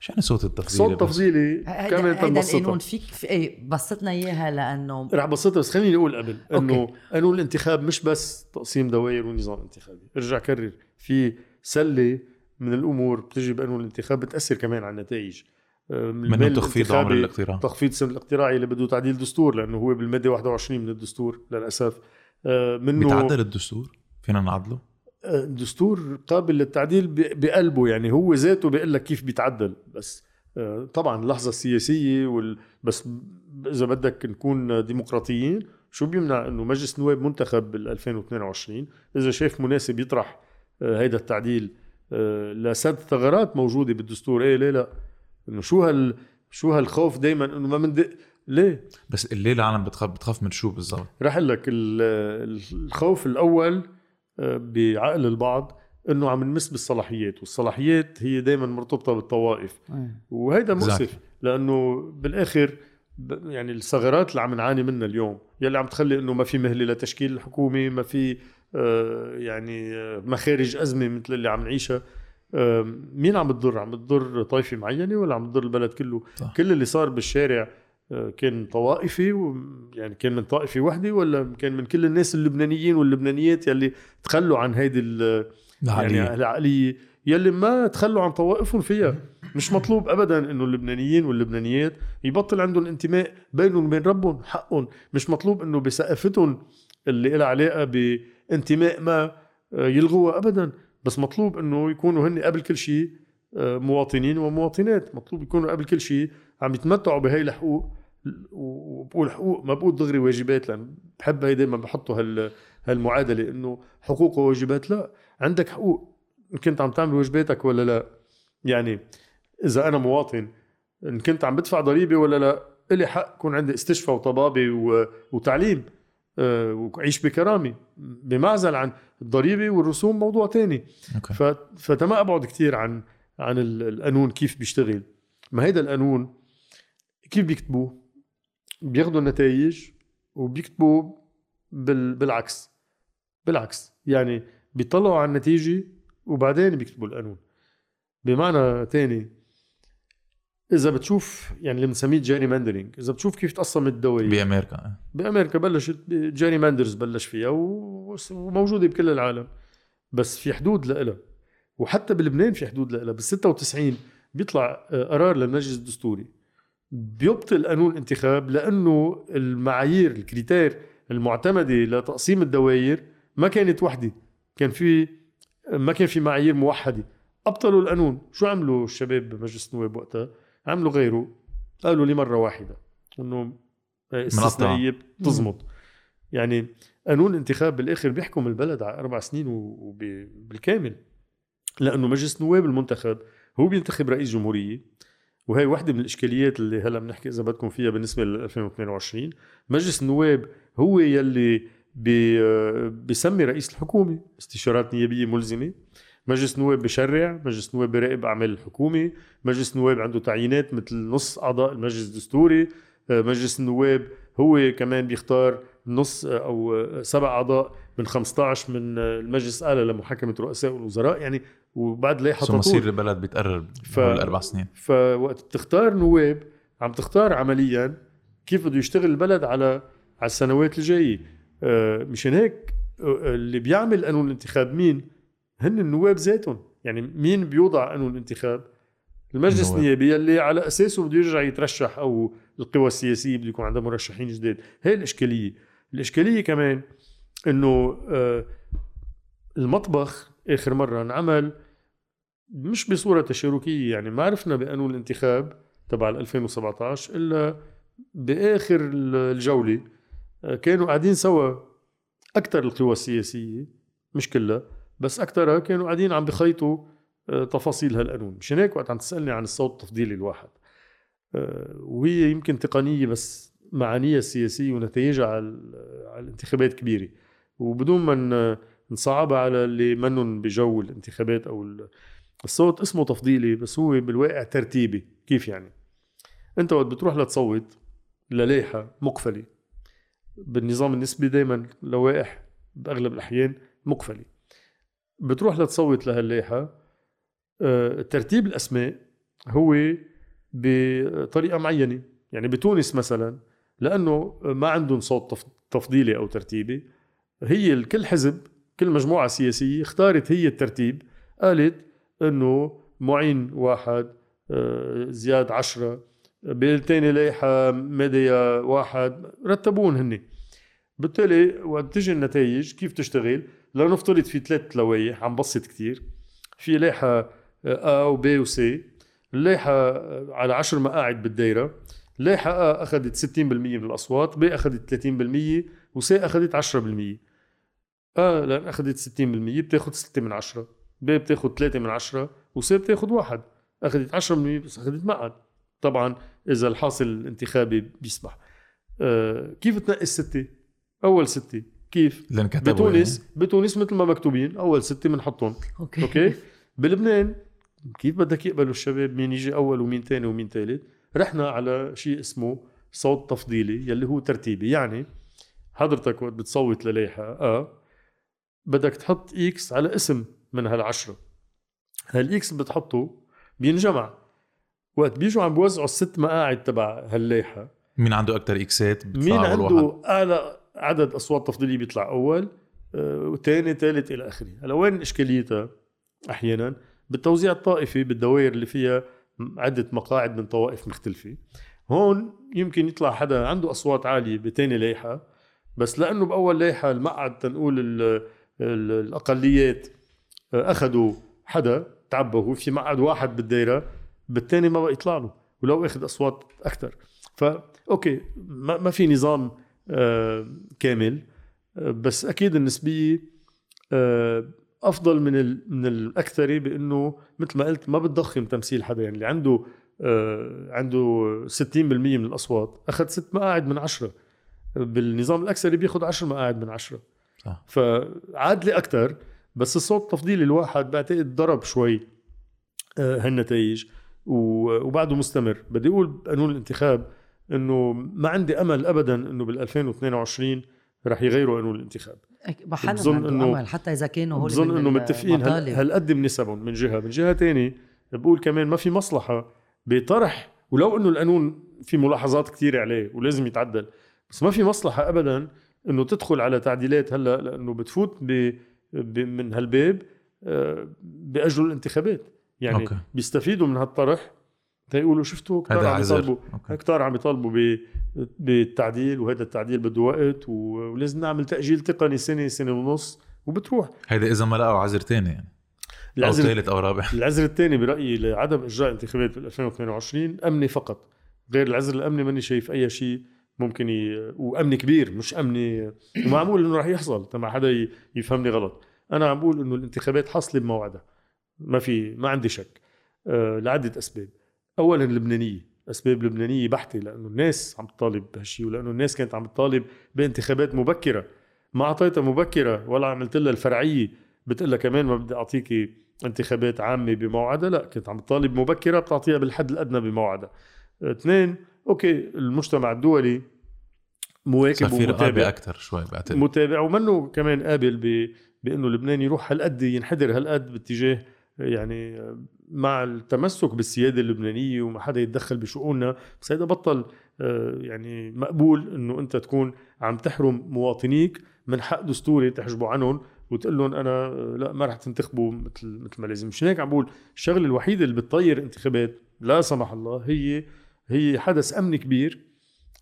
شو يعني صوت التفضيل صوت تفضيلي كمان تنبسطها. القانون فيك في إيه بسطنا إياها لأنه رح بسطها بس خليني أقول قبل إنه. قانون الانتخاب مش بس تقسيم دوائر ونظام انتخابي. ارجع كرر في سلة من الأمور بتجي بقانون الانتخاب بتأثر كمان على النتائج. آه، من تخفيض عمر الاقتراع. تخفيض سن الاقتراع اللي بده تعديل دستور لأنه هو بالمادة 21 من الدستور للأسف. آه، منه بيتعدل الدستور؟ فينا نعدله؟ آه، الدستور قابل للتعديل بقلبه يعني هو ذاته بيقول لك كيف بيتعدل. بس طبعا اللحظة السياسية وال... بس إذا بدك نكون ديمقراطيين شو بيمنع إنه مجلس نواب منتخب بال 2022 إذا شايف مناسب يطرح هيدا التعديل لسد ثغرات موجودة بالدستور. إيه ليه لا؟ إنه شو هال شو هالخوف دائما إنه ما مندق ليه؟ بس الليل العالم بتخاف بتخاف من شو بالضبط؟ رح أقول لك ال- الخوف الأول آه، بعقل البعض إنه عم نمس بالصلاحيات والصلاحيات هي دائما مرتبطة بالطوائف. وهيدا مؤسف. لأنه بالآخر يعني الثغرات اللي عم نعاني منها اليوم يلي عم تخلي إنه ما في مهلة لتشكيل الحكومة ما في آه، يعني آه، مخارج أزمة مثل اللي عم نعيشها. آه، مين عم بتضر عم بتضر طائفة معينة ولا عم بتضر البلد كله؟ صح. كل اللي صار بالشارع آه، كان طوائفي يعني كان من طائفة وحدة ولا كان من كل الناس اللبنانيين واللبنانيات يلي تخلوا عن هيدي يعني العقلية. العقلية يلي ما تخلوا عن طوائفهم فيها. مش مطلوب ابدا إنه اللبنانيين واللبنانيات يبطل عندهم انتماء بينهم وبين ربهم حقهم. مش مطلوب إنه بثقافتهم اللي لها علاقة بانتماء ما آه، يلغوها ابدا. بس مطلوب إنه يكونوا هن قبل كل شيء آه، مواطنين ومواطنات. مطلوب يكونوا قبل كل شيء عم يتمتعوا بهي الحقوق. وبقول حقوق ما بقول دغري واجبات لأن بحب هي دائما بحطوا هال هالمعادلة إنه حقوق وواجبات. لا عندك حقوق. إن كنت عم تعمل واجباتك ولا لا؟ يعني إذا أنا مواطن إن كنت عم بدفع ضريبة ولا لا؟ إلي حق يكون عندي استشفاء وطبابة. وتعليم. وعيش بكرامة بمعزل عن الضريبه والرسوم موضوع ف... فتما أبعد كثير عن عن ال- القانون كيف بيشتغل. ما هيدا القانون كيف بيكتبوه؟ بياخدوا النتائج وبيكتبوا بال... بالعكس. بالعكس. يعني بيطلعوا على النتيجة وبعدين بيكتبوا القانون. بمعنى تاني إذا بتشوف يعني اللي بنسميه gerrymandering إذا بتشوف كيف تقسمت الدوائر بأمريكا. بأمريكا بلشت gerrymanders بلش فيها وموجودة بكل العالم. بس في حدود لها وحتى بلبنان في حدود لها بال 96 بيطلع آه، قرار للمجلس الدستوري. بيبطل قانون الانتخاب لأنه المعايير الكريتير المعتمدة لتقسيم الدوائر ما كانت وحدة. كان في ما كان في معايير موحدة. أبطلوا القانون. شو عملوا الشباب بمجلس النواب وقتها؟ عملوا غيره. قالوا لي مرة واحدة إنه استثنائية بتزمط. يعني قانون الانتخاب بالآخر بيحكم البلد على أربع سنين وبالكامل لأنه مجلس النواب المنتخب هو بينتخب رئيس جمهورية وهي واحدة من الإشكاليات اللي هلأ بنحكي إذا بدكم فيها بالنسبة ل 2022 مجلس النواب هو يلي بي بيسمي رئيس الحكومة. استشارات نيابية ملزمة. مجلس النواب بشرع مجلس النواب بيراقب أعمال الحكومة مجلس النواب عنده تعيينات مثل نص أعضاء المجلس الدستوري آه، مجلس النواب هو كمان بيختار نص آه، أو آه، سبع أعضاء من 15 من المجلس الأعلى لمحاكمة رؤساء والوزراء يعني وبعد لائحة شو مصير البلد بيتقرر ف- بالاربع سنين. فوقت بتختار نواب عم تختار عمليا كيف بده يشتغل البلد على على السنوات الجاية. مشان هيك اللي بيعمل قانون الانتخاب مين؟ هن النواب ذاتهم. يعني مين بيوضع قانون الانتخاب؟ المجلس. النيابي اللي على أساسه بده يرجع يترشح أو القوى السياسية بده يكون عندها مرشحين جداد. هي الإشكالية. الإشكالية كمان إنه آه، المطبخ آخر مرة انعمل مش بصورة تشاركية. يعني ما عرفنا بقانون الانتخاب تبع ال 2017 إلا بآخر الجولة آه، كانوا قاعدين سوا أكثر القوى السياسية مش كلها. بس اكثرها كانوا قاعدين عم بخيطوا آه، تفاصيل هالقانون. مشان هيك وقت عم تسألني عن الصوت التفضيلي الواحد. آه، وهي يمكن تقنية بس معانيها السياسية ونتائجها على ال- على الانتخابات كبيرة. وبدون ما نصعبها على اللي منن بجو الانتخابات أو ال- الصوت اسمه تفضيلي بس هو بالواقع ترتيبي. كيف يعني؟ أنت وقت بتروح لتصوت للائحة مقفلة. بالنظام النسبي دائما لوائح بأغلب الأحيان مقفلة. بتروح لتصوت لهاللائحة. آه، ترتيب الأسماء هو بطريقة معينة. يعني بتونس مثلا لأنه ما عندهم صوت تف- تفضيلي أو ترتيبي. هي كل حزب كل مجموعة سياسية اختارت هي الترتيب. قالت إنه معين واحد آه، زياد عشرة بالتاني لائحة ميديا واحد رتبون هني. بالتالي وقت تجي النتائج كيف تشتغل؟ لنفترض في ثلاث لوائح عم بسط كتير. في لائحة A و B و C اللائحة آه، على عشر مقاعد بالدايرة. لائحة A أخذت 60% من الأصوات B أخذت 30% و C أخذت 10% A لأن أخذت 60% بتاخد 6 من 10 B بتاخد 3 من 10 و C بتاخد واحد. أخذت 10% بس أخذت مقعد. طبعا إذا الحاصل الانتخابي بيسمح آه كيف تنقي الستة؟ أول ستة كيف؟ بتونس يعني. بتونس مثل ما مكتوبين أول ستة بنحطهم okay. Okay؟ بلبنان كيف بدك يقبلوا الشباب مين يجي أول ومين ثاني ومين ثالث رحنا على شيء اسمه صوت تفضيلي يلي هو ترتيبي. يعني حضرتك وقت بتصوت للائحة آه بدك تحط X على اسم من هالعشرة. هال X بتحطه بينجمع. وقت بيجوا عم بيوزعوا الست مقاعد تبع هاللائحة. مين عنده أكثر اكسات مين. عنده أعلى عدد أصوات تفضيليه بيطلع أول آه، وثاني ثالث إلى آخره. هلا وين إشكاليتها؟ أحيانا بالتوزيع الطائفي بالدوائر اللي فيها عدة مقاعد من طوائف مختلفة. هون يمكن يطلع حدا عنده أصوات عالية بتاني لائحة بس لأنه بأول لائحة المقعد تنقول ال- ال- الأقليات آه، أخذوا حدا تعبوا في مقعد واحد بالدايرة بالتاني ما بقى يطلع له ولو أخذ أصوات أكثر فا okay ما, ما في نظام كامل. بس أكيد النسبية آه أفضل من من الاكثري بأنه مثل ما قلت ما بتضخم تمثيل حدا. يعني اللي عنده آه عنده 60% من الأصوات أخذ ست مقاعد من عشرة. بالنظام الاكثري بياخذ 10 مقاعد من عشرة. صح. فعادلة أكثر بس الصوت التفضيلي الواحد بعتقد ضرب شوي آه، هالنتائج وبعده مستمر. بدي أقول بقانون الانتخاب إنه ما عندي أمل ابدا إنه بال 2022 رح يغيروا قانون الانتخاب. بظن امل حتى إذا كانوا هول بظن من إنه متفقين. هالقد بنسبهم؟ من جهة. من جهة تانية بقول كمان ما في مصلحة بطرح ولو إنه القانون في ملاحظات كثيره عليه ولازم يتعدل بس ما في مصلحة ابدا إنه تدخل على تعديلات هلأ لأنه بتفوت ب... ب... من هالباب آه، باجروا الانتخابات. يعني أوكي. بيستفيدوا من هالطرح تيقولوا شفتوا هذا عم. يطالبوا. كتار عم يطالبوا. بالتعديل وهذا التعديل بده وقت. ولازم نعمل تأجيل تقني سنة سنة ونص وبتروح هيدا إذا ما لقوا عذر تاني يعني أو ثالث أو رابع العذر الثاني برأيي لعدم إجراء انتخابات بال 2022 أمني فقط غير العذر الأمني ماني شايف أي شيء ممكن ي... وأمني كبير مش أمني ومعمول إنه رح يحصل تما حدا يفهمني غلط أنا عم بقول إنه الانتخابات حاصلة بموعدها ما في ما عندي شك أه لعدة أسباب اولا اللبنانية أسباب لبنانية بحتة لأنه الناس عم تطالب بهالشيء ولأنه الناس كانت عم تطالب بانتخابات مبكرة. ما أعطيتها مبكرة ولا عملت لها الفرعية. بتقول لها كمان ما بدي اعطيكي انتخابات عامة بموعدها. لا كنت عم تطالب مبكرة بتعطيها بالحد الأدنى بموعدها. اثنين أوكي المجتمع الدولي مواكب صار في رقابة ومتابع. أكثر شوي بعتقد. متابع ومنه كمان قابل ب... بأنه لبنان يروح هالقد ينحدر هالقد باتجاه يعني مع التمسك بالسيادة اللبنانية وما حدا يتدخل بشؤوننا بس هذا بطل آه، يعني مقبول إنه أنت تكون عم تحرم مواطنيك من حق دستوري تحجبوا عنهم وتقول لهم أنا آه، لا ما رح تنتخبوا مثل مثل ما لازم. مشان هيك عم بقول الشغلة الوحيدة اللي بتطير انتخابات لا سمح الله هي هي حدث امني كبير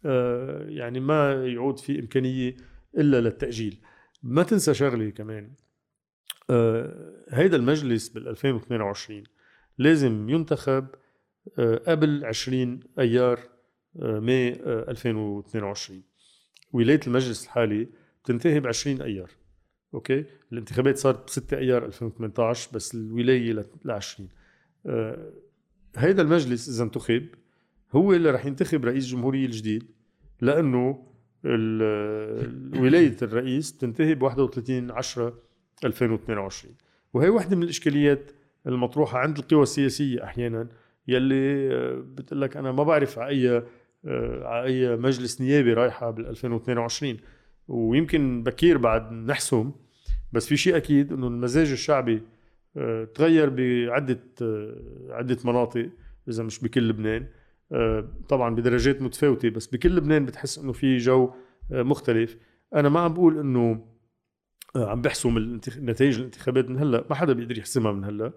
آه، يعني ما يعود في إمكانية إلا للتأجيل. ما تنسى شغلة كمان هيدا المجلس بال 2022 لازم ينتخب آه، قبل 20 أيار آه، May آه، 2022 ولاية المجلس الحالي بتنتهي ب 20 أيار okay؟ الانتخابات صارت ب 6 ايار 2018 بس الولاية ل 20 آه، هيدا المجلس إذا انتخب هو اللي رح ينتخب رئيس جمهورية الجديد لأنه ولاية الرئيس بتنتهي ب 31 10 2022 وهي واحدة من الإشكاليات المطروحة عند القوى السياسية أحيانا يلي آه، بتقول لك أنا ما بعرف على أي آه، على أي مجلس نيابي رايحة بال 2022 ويمكن بكير بعد نحسم بس في شيء أكيد إنه المزاج الشعبي آه، تغير بعدة عدة مناطق إذا مش بكل لبنان. طبعا بدرجات متفاوتة بس بكل لبنان بتحس إنه في جو مختلف. أنا ما عم بقول إنه عم بحسم الانتخ... نتائج الانتخابات من هلأ ما حدا بيقدر يحسمها من هلأ.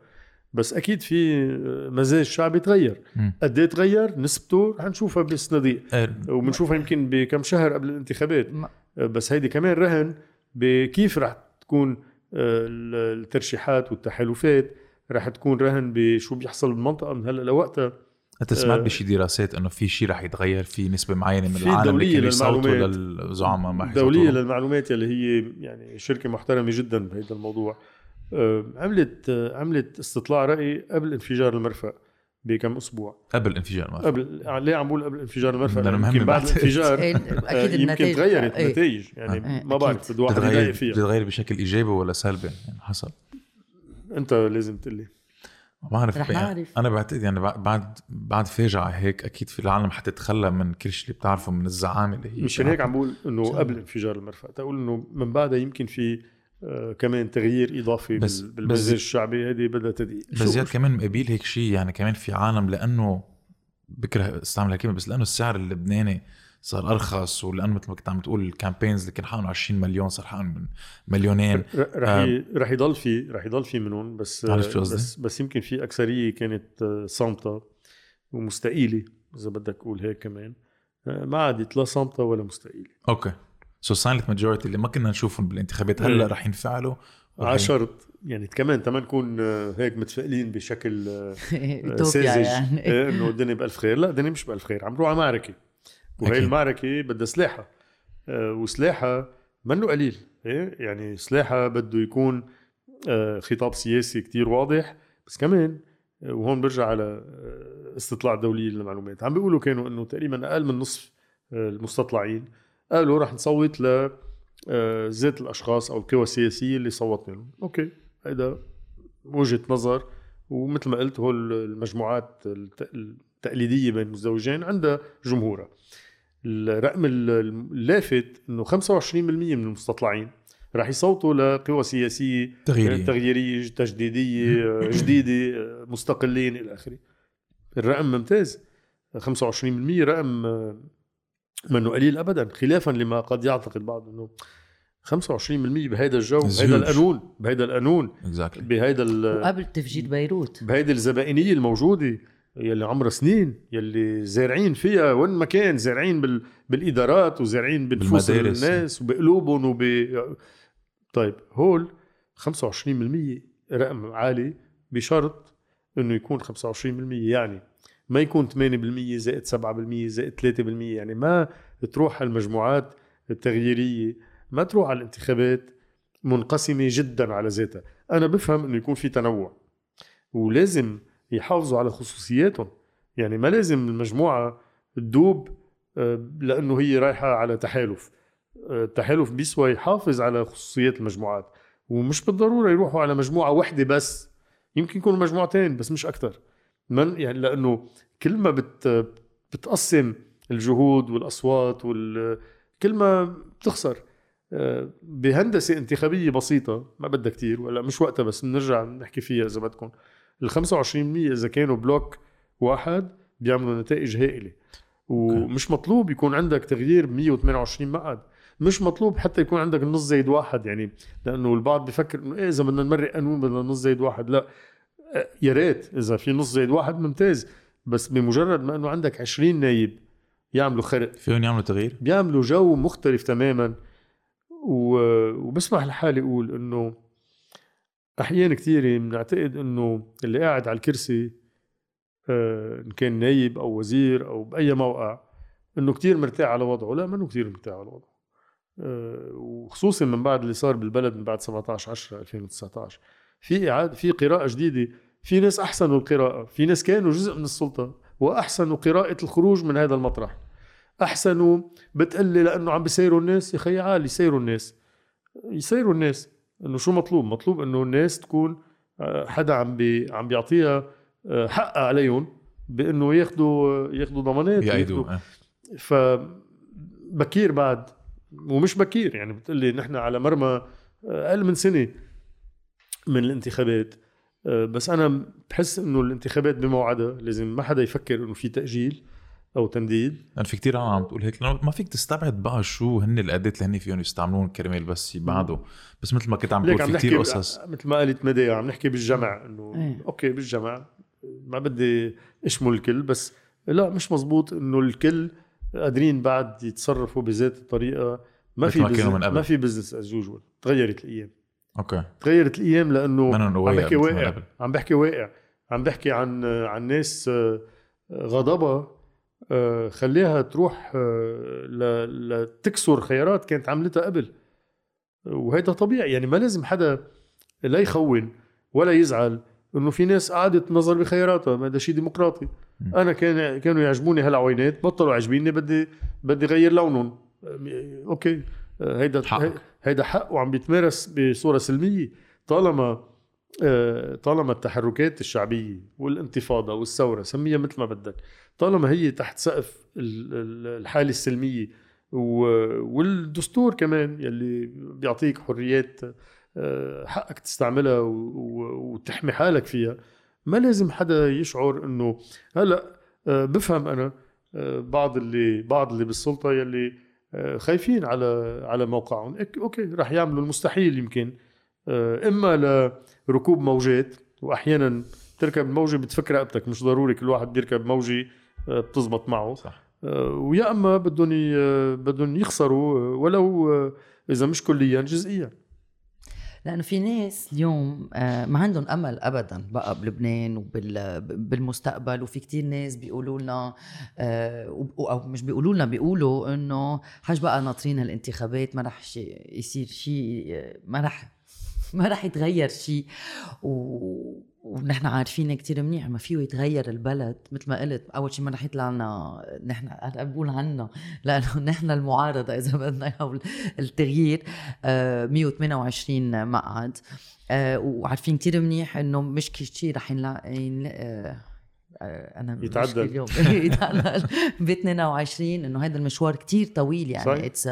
بس أكيد في آه، مزاج شعبي تغير. قد إيه تغير؟ نسبته رح نشوفها بالصناديق إيه، وبنشوفها يمكن بكم شهر قبل الانتخابات. آه، بس هيدي كمان رهن بكيف رح تكون آه، ال- الترشيحات والتحالفات. رح تكون رهن بشو بيحصل بالمنطقة من هلأ لوقتها. أنت سمعت آه، بشي دراسات إنه في شيء رح يتغير في نسبة معينة من في العالم اللي دولية كانوا يصوتوا للمعلومات. للزعماء ما دولية حيصوتوا للمعلومات يلي هي يعني شركة محترمة جدا بهذا الموضوع. آه، عملت آه، عملت استطلاع رأي قبل انفجار المرفأ بكم أسبوع. قبل انفجار المرفأ. قبل ليه عم بقول قبل انفجار المرفأ؟ لأنه مهم يمكن بعد. الانفجار إيه، أكيد يمكن النتائج. تغيرت إيه. النتائج. يعني ما بعرف. بده واحد يضايق فيها. بتتغير بشكل إيجابي ولا سلبي؟ يعني حسب أنت لازم تقول لي. ما بعرف رح يعني نعرف. أنا بعتقد يعني بع- بعد بعد فاجعه هيك أكيد في العالم حتتخلى من كل شيء اللي بتعرفه من الزعامة اللي هي مشان هيك عم بقول إنه. قبل انفجار المرفأ تقول إنه من بعدها يمكن في آه كمان تغيير إضافي بس- بالمزاج الشعبي هذه بدها تدقيق بس زياد كمان مقابل هيك شيء يعني كمان في عالم لأنه بكره استعمل هالكلمه بس لأنه السعر اللبناني صار أرخص ولأنه مثل ما كنت عم تقول الكامبينز اللي كان حقهم 20 مليون صار حقهم من مليونين رح آه. رح يضل في رح يضل في منهم بس عرفت شو قصدي؟ بس بس يمكن في أكثرية كانت آه، صامتة ومستقيلة إذا بدك أقول هيك كمان. آه، ما عادت لا صامتة ولا مستقيلة. Okay. So silent majority اللي ما كنا نشوفهم بالانتخابات. هلأ إيه. رح ينفعلوا؟ ورح عشرت يعني كمان تما نكون آه، هيك متفائلين بشكل ساذج. يعني. إيه، إنه الدنيا بألف خير. لا الدنيا مش بألف خير عم نروح على معركه وهي أكيد. المعركة بدها سلاحها. آه، وسلاحها منه قليل. إيه؟ يعني سلاحها بده يكون آه، خطاب سياسي كتير واضح. بس كمان آه، وهون برجع على استطلاع دولي للمعلومات. عم بيقولوا كانوا إنه تقريبا أقل من نصف المستطلعين قالوا رح نصوت ل ذات الأشخاص أو القوى السياسية اللي صوتنا لهم. أوكي. هيدا وجهة نظر. ومثل ما قلت هول المجموعات الت- التقليدية بين المزدوجين عندها جمهورها. الرقم اللافت إنه 25% من المستطلعين. رح يصوتوا لقوى سياسية تغييرية. تغييرية تجديدية جديدة مستقلين إلى آخره. الرقم ممتاز. 25% رقم آه، منه قليل ابدا خلافا لما قد يعتقد بعض إنه 25% بهيدا الجو بهيدا. القانون بهيدا القانون اكزاكتلي بهيدا ال- وقبل تفجير بيروت. بهيدي الزبائنية الموجودة. يلي عمرها سنين يلي زارعين فيها وين ما كان زارعين بال... بالإدارات وزارعين بنفوس. الناس وبقلوبهم وب طيب هول 25% رقم عالي بشرط إنه يكون 25% يعني ما يكون 8% زائد 7% زائد 3% يعني ما تروح المجموعات التغييرية ما تروح على الانتخابات منقسمة جدا على ذاتها. أنا بفهم إنه يكون في تنوع ولازم يحافظوا على خصوصياتهم. يعني ما لازم المجموعة تدوب آه، لأنه هي رايحة على تحالف. آه، التحالف بيسوى يحافظ على خصوصيات المجموعات. ومش بالضرورة يروحوا على مجموعة واحدة بس. يمكن يكونوا مجموعتين بس مش أكتر. من يعني لأنه كل ما بت بتقسم الجهود والأصوات وال كل ما بتخسر. آه، بهندسة انتخابية بسيطة ما بدها كتير ولا مش وقتها بس بنرجع نحكي فيها إذا بدكم. ال 25% إذا كانوا بلوك واحد بيعملوا نتائج هائلة. ومش مطلوب يكون عندك تغيير 128 مقعد مش مطلوب حتى يكون عندك النص زائد واحد يعني لأنه البعض بفكر إنه إيه إذا بدنا نمرق قانون بدنا نص زائد واحد. لا. آه، يا ريت إذا في نص زائد واحد ممتاز بس بمجرد ما إنه عندك 20 نايب يعملوا خرق. فيهم يعملوا تغيير؟ بيعملوا جو مختلف تماما. وبسمح لحالي أقول إنه احيان كثيره بنعتقد إنه اللي قاعد على الكرسي آه، إن كان نايب أو وزير أو بأي موقع إنه كتير مرتاح على وضعه. لا منه كتير مرتاح على وضعه. آه، وخصوصا من بعد اللي صار بالبلد من بعد 17 10 2019 في اعاده في قراءة جديدة. في ناس أحسنوا القراءة. في ناس كانوا جزء من السلطة وأحسنوا قراءة الخروج من هذا المطرح. أحسنوا بتقلي لأنه عم بيسيروا الناس. يا خي عالي يسيروا الناس. يسيروا الناس. إنه شو مطلوب مطلوب إنه الناس تكون آه، حدا عم بي عم بيعطيها آه، حق عليهم بإنه ياخذوا ياخذوا ضمانات بيأيدوا وياخدوا- إيه. فبكير بعد ومش بكير يعني بتقلي نحن على مرمى آه، أقل من سنة من الانتخابات آه، بس أنا بحس إنه الانتخابات بموعدها لازم ما حدا يفكر إنه في تأجيل أو تمديد. لأن في كتير عالم عم تقول هيك لأنه ما فيك تستبعد بقى شو هن الاداه اللي هن فيهم يستعملون كرمال بس يبعدوا. بس مثل ما كنت عم عم في كتير قصص. مثل ما قالت مدى عم نحكي بالجمع إنه إيه. أوكي بالجمع ما بدي أشمل الكل بس لا مش مزبوط إنه الكل قادرين بعد يتصرفوا بذات الطريقة. ما في ما كانوا business من قبل. ما في business as usual تغيرت الأيام. Okay. تغيرت الأيام لأنه عم بحكي واقع. عم بحكي واقع. عم بحكي عن عن ناس آه، غضبها خليها تروح آه، لتكسر خيارات كانت عملتها قبل. وهذا طبيعي يعني ما لازم حدا لا يخون ولا يزعل إنه في ناس قعدت تنظر بخياراتها هذا شيء ديمقراطي. أنا كان كانوا يعجبوني هالعوينات بطلوا عاجبيني بدي بدي غير لونهم. أوكي هيدا. هيدا حق وعم بيتمارس بصورة سلمية. طالما آه، طالما التحركات الشعبية والانتفاضة والثورة سميها مثل ما بدك. طالما هي تحت سقف ال- ال- الحالة السلمية والدستور كمان يلي بيعطيك حريات آه، حقك تستعملها وتحمي حالك فيها ما لازم حدا يشعر إنه هلأ آه، بفهم أنا آه، بعض اللي بعض اللي بالسلطة يلي خايفين على على موقعهم. أوكي رح يعملوا المستحيل يمكن إما لركوب موجات واحيانا تركب الموجه بتفك رقبتك مش ضروري كل واحد بيركب موجة بتزبط معه. صح. آه، ويا أما بدهم ي- بدهم يخسروا آه، ولو آه، إذا مش كليا جزئيا. لأنه في ناس اليوم آه، ما عندهم أمل ابدا بقى بلبنان وبالمستقبل وفي كتير ناس بيقولوا لنا آه، و- أو مش بيقولوا لنا بيقولوا إنه حاج بقى ناطرين الانتخابات ما رح يصير شيء ما رح ما رح يتغير شيء و... ونحن عارفين كتير منيح. ما فيه يتغير البلد مثل ما قلت. أول شيء ما رح يطلع لنا نحن بقول عنا لأنه نحن المعارضة إذا بدنا أو التغيير. آه، 128 مقعد. آه، وعارفين كتير منيح إنه مش كل شيء رح ينلاقي ينلا- آه، آه، أنا يتعدل. اليوم يتعدل ب 22 إنه هذا المشوار كتير طويل يعني صحيح. It's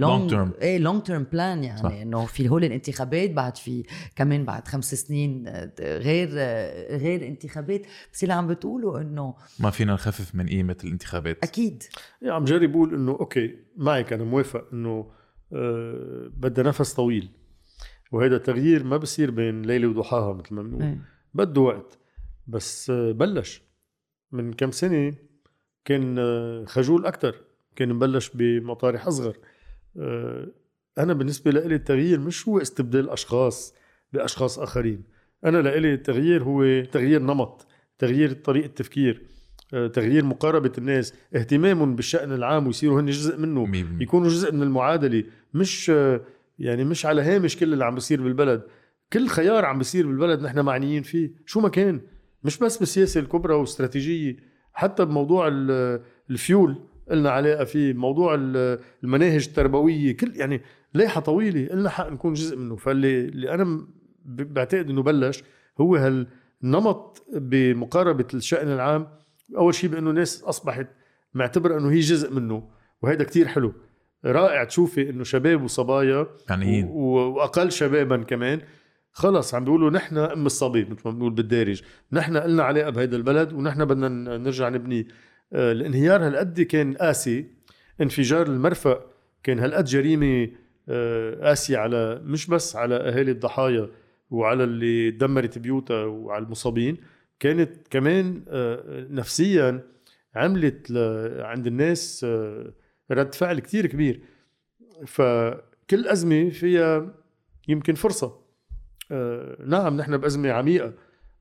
Long term. إيه long term plan يعني. إنه في هول الانتخابات بعد في كمان بعد خمس سنين آه، غير آه، غير انتخابات بس اللي عم بتقولوا إنه ما فينا نخفف من قيمة الانتخابات أكيد يعني عم جرب بقول إنه أوكي معك أنا موافق إنه آه، بدها نفس طويل وهذا التغيير ما بصير بين ليلة وضحاها مثل ما بنقول إيه. بده وقت بس بلش. من كم سنة كان خجول أكثر كان مبلش بمطارح أصغر. آه، أنا بالنسبة لي التغيير مش هو استبدال أشخاص بأشخاص آخرين. أنا لإلي التغيير هو تغيير نمط تغيير طريقة تفكير آه، تغيير مقاربة الناس اهتمامهم بالشأن العام ويصيروا هن جزء منه 100% يكونوا جزء من المعادلة. مش آه، يعني مش على هامش كل اللي عم بيصير بالبلد. كل خيار عم بيصير بالبلد نحن معنيين فيه. شو ما كان. مش بس بالسياسة الكبرى والاستراتيجيه حتى بموضوع ال- الفيول قلنا علاقه فيه موضوع ال- المناهج التربوية. كل يعني لائحة طويلة قلنا حق نكون جزء منه. فاللي اللي أنا بعتقد إنه بلش هو هالنمط بمقاربة الشأن العام. أول شيء بإنه ناس أصبحت معتبرة إنه هي جزء منه وهذا كتير حلو. رائع تشوفي إنه شباب وصبايا و- وأقل شبابا كمان. خلص عم بيقولوا نحن أم الصبي مثل ما بنقول بالدارج. نحن قلنا علاقه بهيدا البلد ونحن بدنا نرجع نبني. آه، الانهيار هالقد كان قاسي. انفجار المرفأ كان هالقد جريمة آه، قاسية على مش بس على أهالي الضحايا وعلى اللي دمرت بيوتها وعلى المصابين كانت كمان آه، نفسيا عملت عند الناس رد فعل كتير كبير. فكل أزمة فيها يمكن فرصة. نعم نحن بأزمة عميقة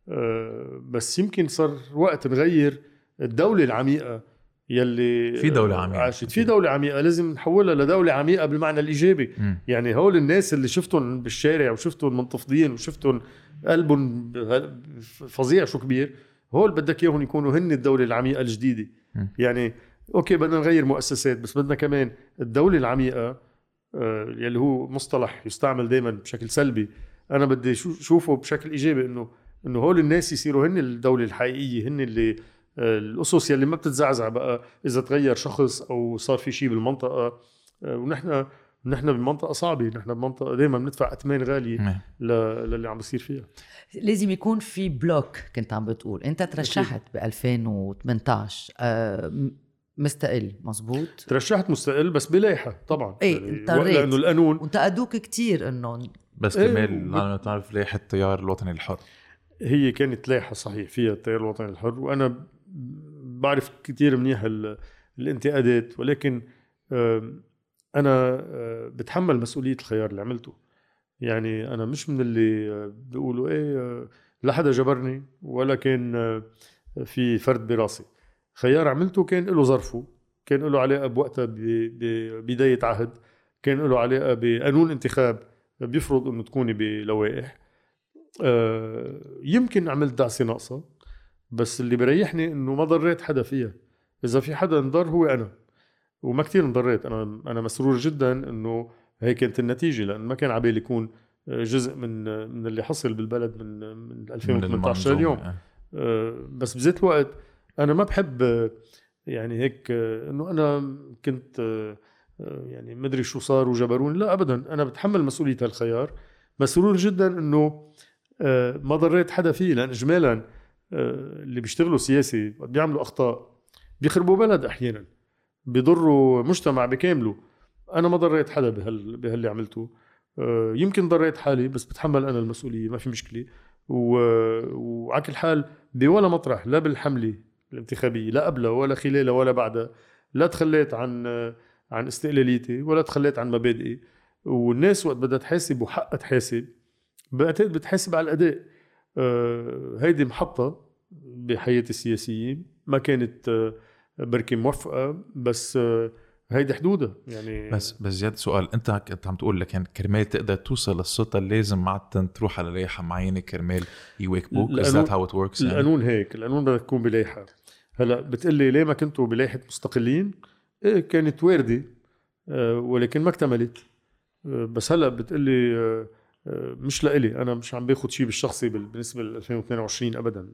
آه، بس يمكن صار وقت نغير الدولة العميقة يلي في دولة آه، عميقة. عاشت في دولة عميقة لازم نحولها لدولة عميقة بالمعنى الإيجابي مم. يعني هول الناس اللي شفتهم بالشارع وشفتهم منتفضين وشفتهم قلبهم فظيع شو كبير هول بدك إياهم يكونوا هن الدولة العميقة الجديدة م. يعني أوكي بدنا نغير مؤسسات بس بدنا كمان الدولة العميقة آه، يلي هو مصطلح يستعمل دائما بشكل سلبي أنا بدي شو- شوفه بشكل إيجابي انه إنه هول الناس يصيروا هن الدولة الحقيقية هن اللي آه، الأسس يلي ما بتتزعزع بقى إذا تغير شخص أو صار في شيء بالمنطقة. آه، ونحن نحن بمنطقة صعبة نحن بمنطقة دائما بندفع أثمان غالية للي عم بيصير فيها. لازم يكون في بلوك كنت عم بتقول. أنت ترشحت ب 2018 آه، مستقل مزبوط ترشحت مستقل بس بلايحه طبعا. إيه، يعني اضطريت. لأنه القانون وانتقدوك كتير إنه بس إيه، و- لأنه تعرف لائحة التيار الوطني الحر؟ هي كانت لايحه صحيح فيها التيار الوطني الحر وأنا بعرف كثير منيح ال- الانتقادات ولكن أنا آه، بتحمل مسؤولية الخيار اللي عملته. يعني أنا مش من اللي آه، بيقولوا إيه آه، لا حدا جبرني ولا كان في فرد براسي. خيار عملته كان له ظرفه كان له علاقه بوقتها ببدايه عهد كان له علاقه بقانون انتخاب بيفرض إنه تكوني بلوائح. آه، يمكن عملت دعسة ناقصة بس اللي بريحني إنه ما ضريت حدا فيها. إذا في حدا انضر هو أنا وما كتير انضريت. أنا أنا مسرور جدا إنه هي كانت النتيجة لأن ما كان عبالي يكون جزء من من اللي حصل بالبلد من من 2018 لليوم. آه. آه، بس بذات الوقت أنا ما بحب يعني هيك آه، إنه أنا كنت يعني مدري شو صار وجبروني لا ابدا. أنا بتحمل مسؤولية هالخيار مسرور جدا إنه آه، ما ضريت حدا فيه لأن اجمالا آه، اللي بيشتغلوا سياسي بيعملوا أخطاء بيخربوا بلد أحيانا. بيضروا مجتمع بكامله. أنا ما ضريت حدا بهال بهاللي عملته. آه، يمكن ضريت حالي بس بتحمل أنا المسؤولية ما في مشكلة. و... وعلى كل حال بولا مطرح لا بالحملة الانتخابية لا قبلها ولا خلالها ولا بعدها. لا تخليت عن عن استقلاليتي ولا تخليت عن مبادئي. والناس وقت بدها تحاسب وحقها تحاسب بعتقد بتحاسب على الأداء. آه، هيدي محطة بحياتي السياسية ما كانت آه، بركي موفقه بس آه، هيدي حدودها. يعني بس بس زياد سؤال انت كنت عم تقول لك يعني كرمال تقدر توصل للسلطة لازم عادة تروح على لائحة معينة كرمال يواكبوك is that how it works القانون هيك القانون بدك تكون بلايحه هلأ بتقلي ليه ما كنتوا بلايحه مستقلين؟ كانت وارده آه، ولكن ما اكتملت. آه، بس هلأ بتقلي آه، مش لإلي أنا مش عم باخذ شيء بالشخصي بال- بالنسبة ل 2022 ابدا.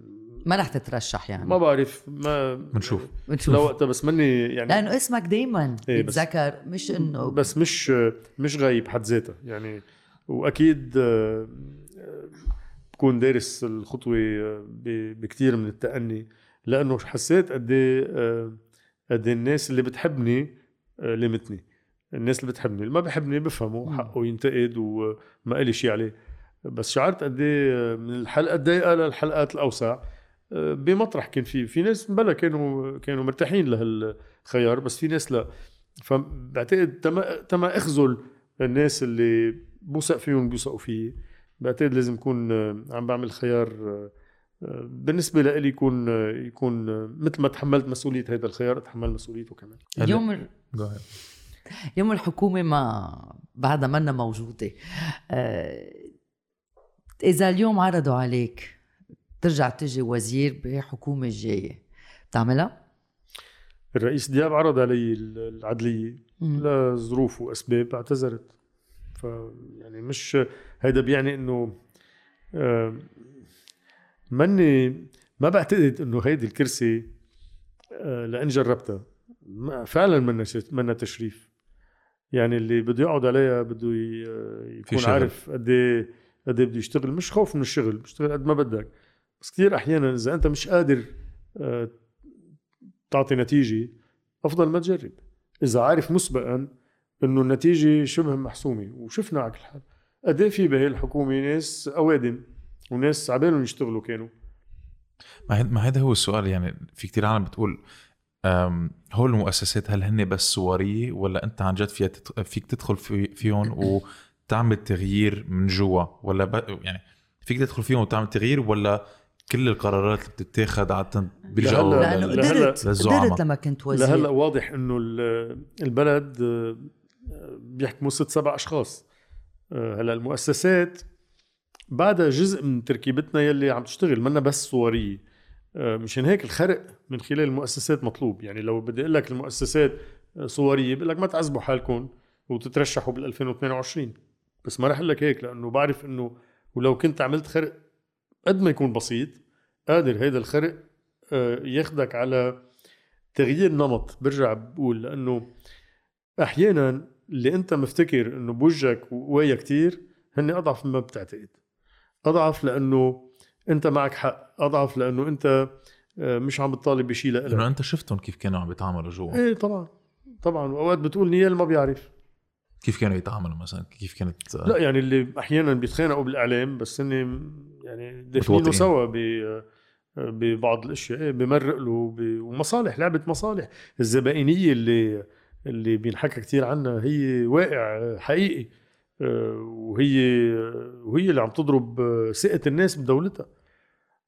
ما رح تترشح يعني. ما بعرف ما بنشوف. بنشوف. لا وقتها بس مني يعني لأنه اسمك دايما إيه، بس- يتذكر مش إنه بس مش مش غايب بحد ذاتها يعني. وأكيد بكون دارس الخطوة ب- بكتير من التأني لأنه حسيت قد إيه قد إيه الناس اللي بتحبني آه، لمتني الناس اللي بتحبني. اللي ما بحبني بفهموا مم. حقه ينتقد وما إلي شيء عليه. بس شعرت قد إيه من الحلقة الضيقه للحلقات الأوسع. آه، بمطرح كان في في ناس بلا كانوا كانوا مرتاحين لهالخيار بس في ناس لا. فبعتقد تما تما اخذل الناس اللي بوثق فيهم بيوثقوا فيي. بعتقد لازم اكون آه، عم بعمل خيار آه، آه، بالنسبة لي يكون آه، يكون آه، مثل ما تحملت مسؤولية هذا الخيار أتحمل مسؤوليته كمان ahead. يوم الحكومة ما بعدها منا موجودة آه، إذا اليوم عرضوا عليك ترجع تجي وزير بحكومة الجاية بتعملها؟ الرئيس دياب عرض علي العدلية. لظروف وأسباب اعتذرت ف يعني مش هيدا بيعني إنه ماني ما بعتقد إنه هيدي الكرسي آه، لأن جربتها. فعلا منا منا تشريف. يعني اللي بده يقعد عليها بده آه، يكون. عارف قد إيه قد إيه بده يشتغل. مش خوف من الشغل بيشتغل قد ما بدك. بس كثير أحيانا إذا أنت مش قادر آه، تعطي نتيجة أفضل ما تجرب. إذا عارف مسبقا إنه النتيجة شبه محسومة وشفنا على كل حال. قد إيه في بهي الحكومة ناس أوادم وناس عبالهم يشتغلوا كانوا. ما هيدا ما هيدا هو السؤال يعني في كتير عالم بتقول هول المؤسسات هل هن بس صورية ولا أنت عن جد فيها تت- فيك تدخل في فيهم وتعمل تغيير من جوا؟ ولا ب... يعني فيك تدخل فيهم وتعمل تغيير ولا كل القرارات اللي بتتاخد عادة بيلجأوا لهلأ- لأنه لهلأ- قدرت. قدرت لما كنت وزير. لهلأ واضح إنه ال- البلد آه، بيحكموا ست سبع أشخاص. آه، هلأ المؤسسات بعدها جزء من تركيبتنا يلي عم تشتغل منا بس صوريه آه، مشان هيك الخرق من خلال المؤسسات مطلوب. يعني لو بدي أقول لك المؤسسات آه، صورية بقول لك ما تعذبوا حالكم وتترشحوا بال 2022 بس ما رح أقول لك هيك لأنه بعرف إنه ولو كنت عملت خرق قد ما يكون بسيط قادر هيدا الخرق آه، ياخدك على تغيير نمط برجع بقول. لأنه أحيانا اللي أنت مفتكر إنه بوجهك وقوايا كتير هن أضعف مما بتعتقد. أضعف لأنه أنت معك حق. أضعف لأنه أنت آه، مش عم بتطالب بشيء لإلك. أنت شفتهم كيف كانوا عم بيتعاملوا جوا. إيه طبعا. طبعا. وأوقات بتقول نيال ما بيعرف. كيف كانوا يتعاملوا مثلا؟ كيف كانت؟ لا يعني اللي أحيانا بيتخانقوا بالإعلام بس هن يعني متواطئين. سوا ب ببعض الأشياء. إيه، بمرق له ب- ومصالح لعبة مصالح. الزبائنية اللي اللي بينحكى كتير عنها هي واقع حقيقي. آه، وهي وهي اللي عم تضرب آه، ثقة الناس بدولتها.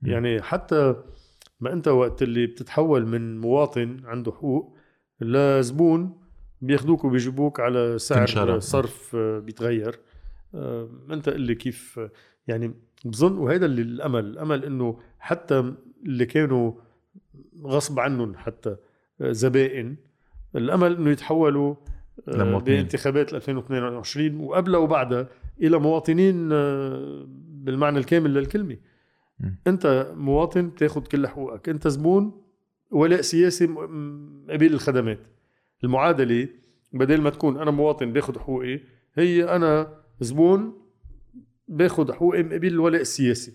يعني حتى ما انت وقت اللي بتتحول من مواطن عنده حقوق لزبون بياخدوك وبيجيبوك على سعر. صرف آه، بيتغير آه، انت قل لي كيف يعني بظن وهذا اللي الأمل الامل إنه حتى اللي كانوا غصب عنهم حتى زبائن الأمل إنه يتحولوا آه،. بانتخابات 2022 وقبلها وبعدها إلى مواطنين آه، بالمعنى الكامل للكلمة. م. أنت مواطن تاخذ كل حقوقك. أنت زبون ولاء سياسي قبيل الخدمات. المعادلة بدل ما تكون أنا مواطن باخذ حقوقي هي أنا زبون باخذ حقوقي مقابل الولاء السياسي.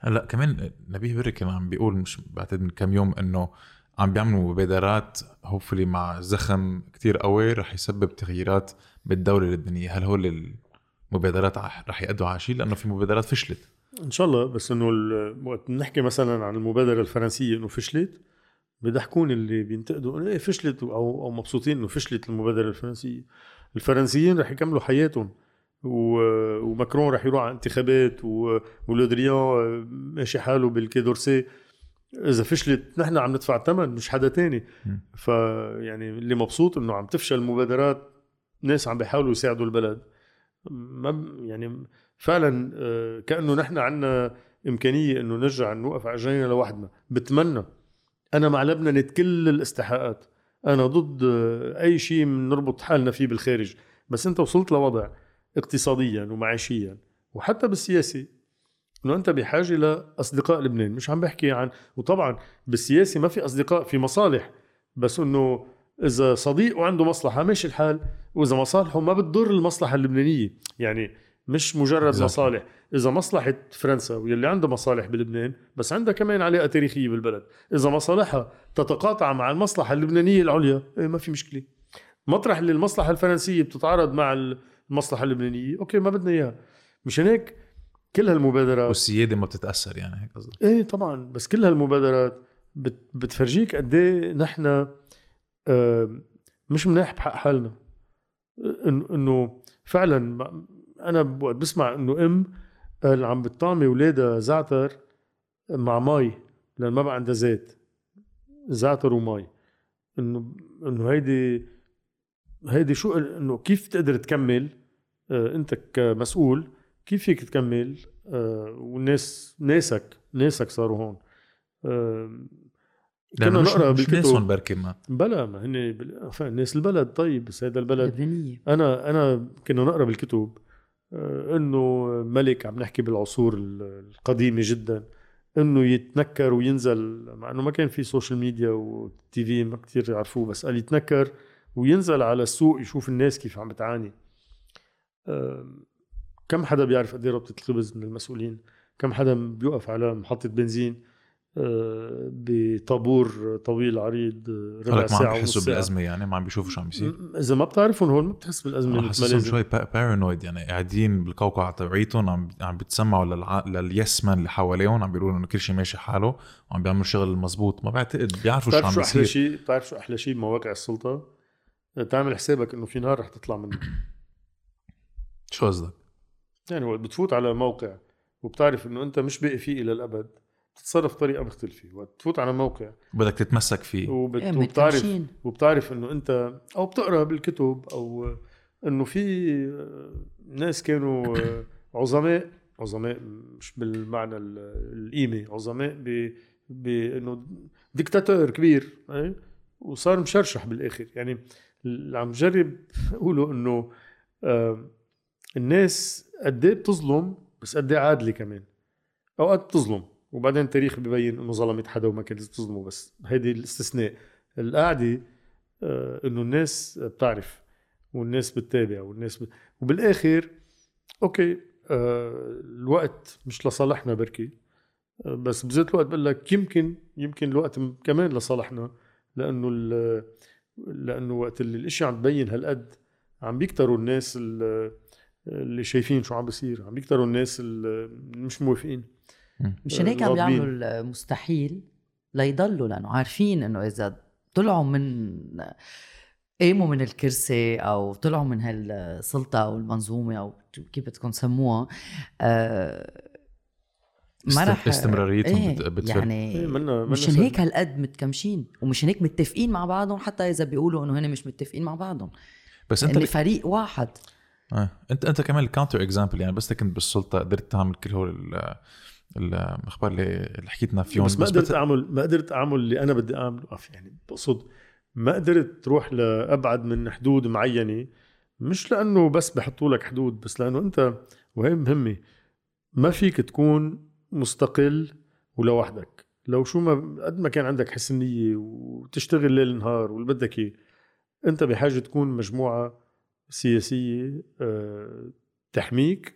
هلأ كمان نبيه بري كان عم بيقول مش بعتقد من كم يوم إنه عم بيعملوا مبادرات هوفلي مع زخم كتير قوي رح يسبب تغييرات بالدولة اللبنانية. هل هول المبادرات رح يأدوا على شيء؟ لأنه في مبادرات فشلت. إن شاء الله بس إنه وقت نحكي مثلا عن المبادرة الفرنسية إنه فشلت بيضحكون اللي بينتقدوا إنه إيه فشلت أو أو مبسوطين إنه فشلت المبادرة الفرنسية. الفرنسيين رح يكملوا حياتهم وماكرون رح يروح على انتخابات ولودريان ماشي حاله بالكيدورسي إذا فشلت نحن عم ندفع ثمن مش حدا تاني. فيعني اللي مبسوط إنه عم تفشل المبادرات ناس عم بيحاولوا يساعدوا البلد. ما يعني فعلا آه، كأنه نحن عندنا إمكانية إنه نرجع نوقف على رجلينا لوحدنا. بتمنى. أنا مع لبنان كل الاستحقاقات. أنا ضد آه، أي شيء بنربط حالنا فيه بالخارج. بس أنت وصلت لوضع اقتصاديا ومعيشيا وحتى بالسياسي. انه انت بحاجه لاصدقاء لبنان مش عم بحكي عن وطبعا بالسياسة ما في أصدقاء في مصالح بس إنه إذا صديق وعنده مصلحة ماشي الحال وإذا مصالحه ما بتضر المصلحة اللبنانية. يعني مش مجرد Exactly. مصالح. إذا مصلحة فرنسا واللي عنده مصالح بلبنان بس عندها كمان علاقه تاريخية بالبلد. إذا مصالحها تتقاطع مع المصلحة اللبنانية العليا إيه ما في مشكلة. مطرح اللي المصلحه الفرنسية بتتعارض مع المصلحة اللبنانية أوكي ما بدنا إياها. مشان هيك كل هالمبادرات. والسيادة ما بتتأثر يعني هيك قصدي إيه طبعا بس كل هالمبادرات بت بتفرجيك قد إيه نحن آه، مش مناح بحق حالنا. إنه فعلا أنا وقت بسمع إنه أم اللي عم بتطعمي اولادها زعتر مع مي لأن ما بقى عندها زيت. زعتر ومي إنه إنه هيدي هيدي شو إنه كيف تقدر تكمل؟ آه، أنت كمسؤول كيف فيك تكمل؟ آه، والناس ناسك ناسك صاروا هون. آه، كنا نقرأ مش بالكتب. ناسهم بركي ما. بلا ما هن ناس البلد. طيب بس هذا البلد. لبنانية. أنا أنا كنا نقرأ بالكتب آه، إنه ملك عم نحكي بالعصور ال- القديمة جدا إنه يتنكر وينزل مع إنه ما كان في social media وال TV ما كثير يعرفوه بس قال يتنكر وينزل على السوق يشوف الناس كيف عم بتعاني. آه، كم حدا بيعرف قد إيه ربطه الخبز من المسؤولين؟ كم حدا بيوقف على محطة بنزين؟ آه، بطابور طويل عريض آه، ربع هلك ما عم بيحسوا بالأزمة يعني ما عم بيشوفوا شو عم بيصير. إذا ما بتعرفهم هول ما بتحس ما حاسسهم شوي paranoid يعني قاعدين بالقوقعه تبعيتهم عم عم بيتسمعوا للع... لل yes men اللي حواليهم عم بيقولوا إنه كل شيء ماشي حاله وعم بيعملوا الشغل المزبوط ما بعتقد بيعرفوا شو عم بيصير. شيء بتعرف شو أحلى شيء بمواقع السلطة؟ تعمل حسابك إنه في نار رح تطلع منه. شو قصدك؟ يعني وقت بتفوت على موقع وبتعرف إنه أنت مش باقي فيه إلى الأبد بتتصرف بطريقة مختلفة وقت تفوت على موقع بدك تتمسك فيه وبت... إيه، وبتعرف. وبتعرف إنه أنت أو بتقرأ بالكتب أو إنه في ناس كانوا عظماء عظماء مش بالمعنى ال- القيمة عظماء ب بانه ديكتاتور كبير أي؟ وصار مشرشح بالآخر يعني اللي عم جرب أقوله إنه آه، الناس قد إيه بتظلم بس قد إيه عادلة كمان. أوقات بتظلم وبعدين التاريخ ببين إنه ظلمت حدا وما كانت تظلمه بس. هيدي الاستثناء. القاعدة آه، إنه الناس بتعرف والناس بتتابع والناس ب... وبالآخر أوكي آه، الوقت مش لصالحنا بركي. آه، بس بذات الوقت بقول لك يمكن يمكن الوقت كمان لصالحنا لأنه ال- لأنه وقت اللي الاشياء عم تبين هالقد عم بيكتروا الناس ال- اللي شايفين شو عم بيصير عم بيكتروا الناس اللي مش موافقين مشان هيك عم. بيعملوا المستحيل ليضلوا لأنه عارفين إنه إذا طلعوا من قاموا من الكرسي أو طلعوا من هالسلطة أو المنظومة أو كيف بدكم تسموها آه ما رح استمراريتهم إيه بت- بتفرق. يعني منا منا مشان. هيك هالقد متكمشين ومشان هيك متفقين مع بعضهم حتى إذا بيقولوا إنه هن مش متفقين مع بعضهم بس أنت اني ب... فريق واحد آه. انت أنت كمان ال counter example يعني بس كنت بالسلطة قدرت تعمل كل هول ال- الأخبار اللي اللي حكيتنا فيهم. بس ما قدرت بت- اعمل ما قدرت أعمل اللي أنا بدي أعمله. يعني بقصد ما قدرت تروح لأبعد من حدود معينة؟ مش لأنه بس بحطوا لك حدود بس لأنه أنت وهي مهمة. ما فيك تكون مستقل ولوحدك. لو شو ما قد ما كان عندك حسن نيه وتشتغل ليل نهار واللي بدك إياه أنت بحاجة تكون مجموعة سياسيه آه، تحميك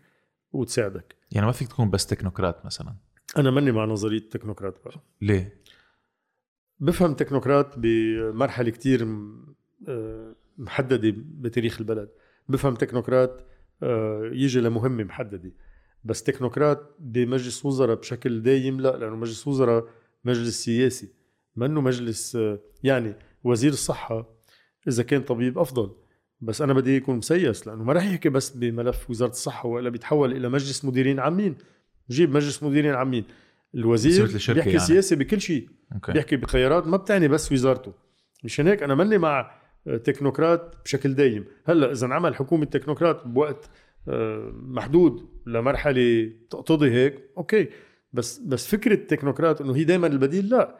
وتساعدك. يعني ما فيك تكون بس تكنوقراط مثلا؟ أنا ماني مع نظرية التكنوقراط بقى. ليه؟ بفهم تكنوقراط بمرحلة كتير آه، محددة بتاريخ البلد. بفهم تكنوقراط آه، يجي لمهمة محددة. بس تكنوقراط بمجلس وزراء بشكل دايم لا لأنه مجلس وزراء مجلس سياسي منه مجلس يعني وزير الصحة إذا كان طبيب أفضل. بس أنا بدي يكون مسيس لأنه ما راح يحكي بس بملف وزارة الصحة والا بيتحول إلى مجلس مديرين عامين. جيب مجلس مديرين عامين. الوزير بيحكي يعني. سياسي بكل شيء. Okay. بيحكي بخيارات ما بتعني بس وزارته. مشان هيك أنا ماني مع تكنوقراط بشكل دايم. هلأ إذا انعمل حكومة تكنوقراط بوقت آه، محدود لمرحلة تقتضي هيك okay. بس بس فكرة تكنوقراط إنه هي دائما البديل لا.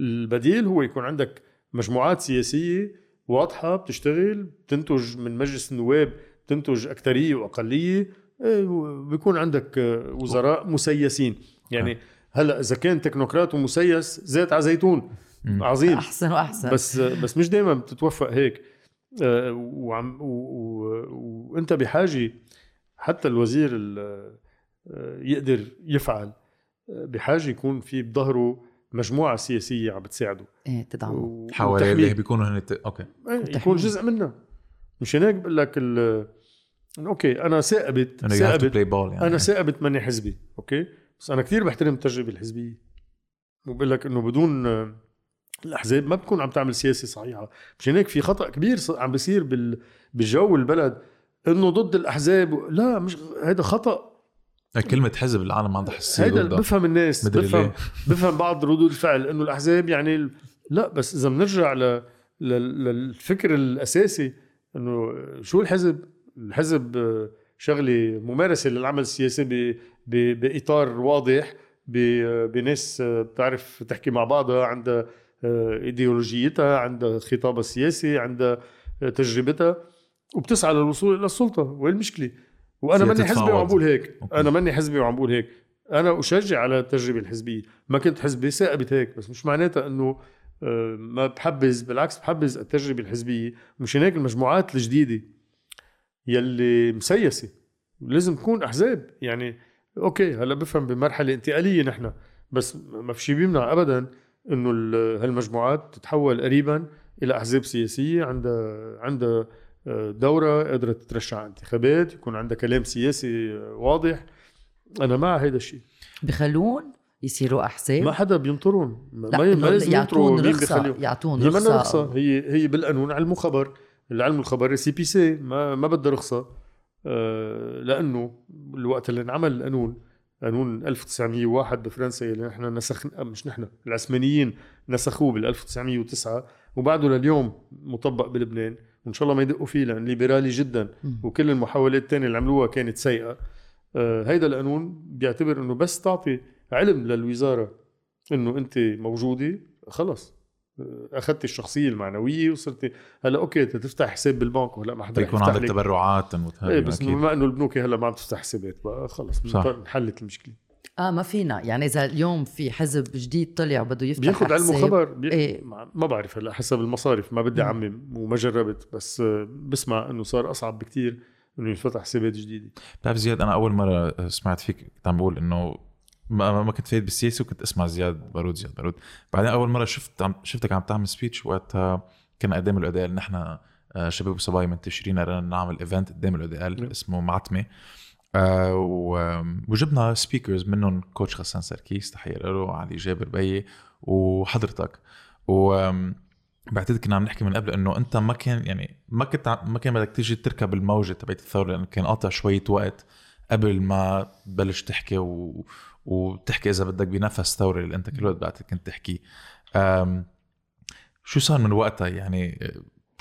البديل هو يكون عندك مجموعات سياسية واضحة بتشتغل بتنتج من مجلس النواب بتنتج اكثريه وأقلية. إيه، بيكون عندك آه، وزراء مسيسين. يعني هلأ إذا كان تكنوقراط ومسيس زيت على زيتون. عظيم. أحسن وأحسن. بس بس مش دائما بتتوفق هيك. آه، وعم وأنت بحاجة حتى الوزير ال- آه، يقدر يفعل. آه، بحاجة يكون في بظهره مجموعة سياسية عم بتساعده. إيه تدعمه. و- حوالي وتحميه. اللي بيكونوا هن. أوكي. إيه، يكون. جزء منها. مشان هيك بقول لك ال- okay أنا ساقبت to ساقبت play ball يعني. أنا ساقبت ماني حزبي okay؟ بس أنا كثير بحترم التجربة الحزبية. وبقول لك إنه بدون الأحزاب ما بتكون عم تعمل سياسة صحيحة. مشان هيك في خطأ كبير عم بيصير بال بالجو البلد إنه ضد الأحزاب لا مش هذا خطأ. كلمة حزب العالم عندها حساسية هيدا بفهم الناس بفهم ليه. بفهم بعض ردود الفعل إنه الأحزاب يعني لا بس إذا بنرجع ل... لل- للفكر الأساسي إنه شو الحزب؟ الحزب آه، شغلة ممارسة للعمل السياسي ب... ب... بإطار واضح ب... بناس آه، بتعرف تحكي مع بعضها عندها آه، إيديولوجيتها عندها خطابها السياسي عندها آه، تجربتها وبتسعى للوصول إلى السلطة وين المشكلة؟ وأنا ماني حزبي. وعم بقول هيك. Okay. أنا ماني حزبي وعم بقول هيك. أنا أشجع على التجربة الحزبية. ما كنت حزبي ساقبت هيك بس مش معناتها إنه آه، ما بحبذ بالعكس بحبذ التجربة الحزبية. مشان هيك المجموعات الجديدة يلي مسيسة لازم تكون أحزاب. يعني okay هلأ بفهم بمرحلة انتقالية نحن بس ما في شيء بيمنع ابدا إنه ال- هالمجموعات تتحول قريبا إلى أحزاب سياسية عندها عندها دورة قادره تترشح على انتخابات يكون عندها كلام سياسي واضح. أنا مع هيدا الشيء. بخلون يصيروا احزاب ما حدا بينطرهم ما, ما لازم يعطون رخصة يعطون رخصة. رخصة هي هي بالقانون علم وخبر العلم والخبر سي بي سي ما ما بدها رخصة. آه، لأنه الوقت اللي انعمل القانون قانون 1901 بفرنسا اللي نحن نسخ مش نحن العثمانيين نسخوه بال 1909 وبعده لليوم مطبق بلبنان. وان شاء الله ما يدقوا فيه لأن ليبرالي جدا. وكل المحاولات الثانية اللي عملوها كانت سيئة آه، هيدا القانون بيعتبر إنه بس تعطي علم للوزارة إنه أنت موجودة خلص آه، اخذت الشخصية المعنوية وصرتي هلأ أوكي تفتح حساب بالبنك وهلأ ما حدا يكون عندك. تبرعات إيه بس بما إنه البنوك هلأ ما عم تفتح حسابات بقى خلص. انحلت المشكلة آه ما فينا يعني إذا اليوم في حزب جديد طلع وبده يفتح بياخذ علم حساب، وخبر بي... إيه. ما بعرف هلا حسب المصارف ما بدي مم. اعمم وما جربت بس بسمع إنه صار أصعب بكتير إنه ينفتح حسابات جديدة بتعرف زياد أنا أول مرة سمعت فيك كنت عم بقول إنه ما, ما كنت فايت بالسياسة وكنت أسمع زياد بارود زياد بارود بعدين أول مرة شفت عم شفتك عم تعمل speech وقتها كنا قدام ال EDL نحن آه، شباب وصبايا منتشرين قررنا نعمل event قدام ال EDL نعم. اسمه معتمة آه وجبنا speakers منهم coach غسان سركيس تحيه له علي جابر بيي وحضرتك. و بعتقد كنا عم نحكي من قبل إنه أنت ما كان يعني ما كنت ما كان بدك تيجي تركب الموجة تبعت الثورة لأنه كان قاطع شوية وقت قبل ما تبلش تحكي و... وتحكي إذا بدك بنفس ثوري اللي أنت كل وقت بعتقد كنت تحكيه أم... شو صار من وقتها؟ يعني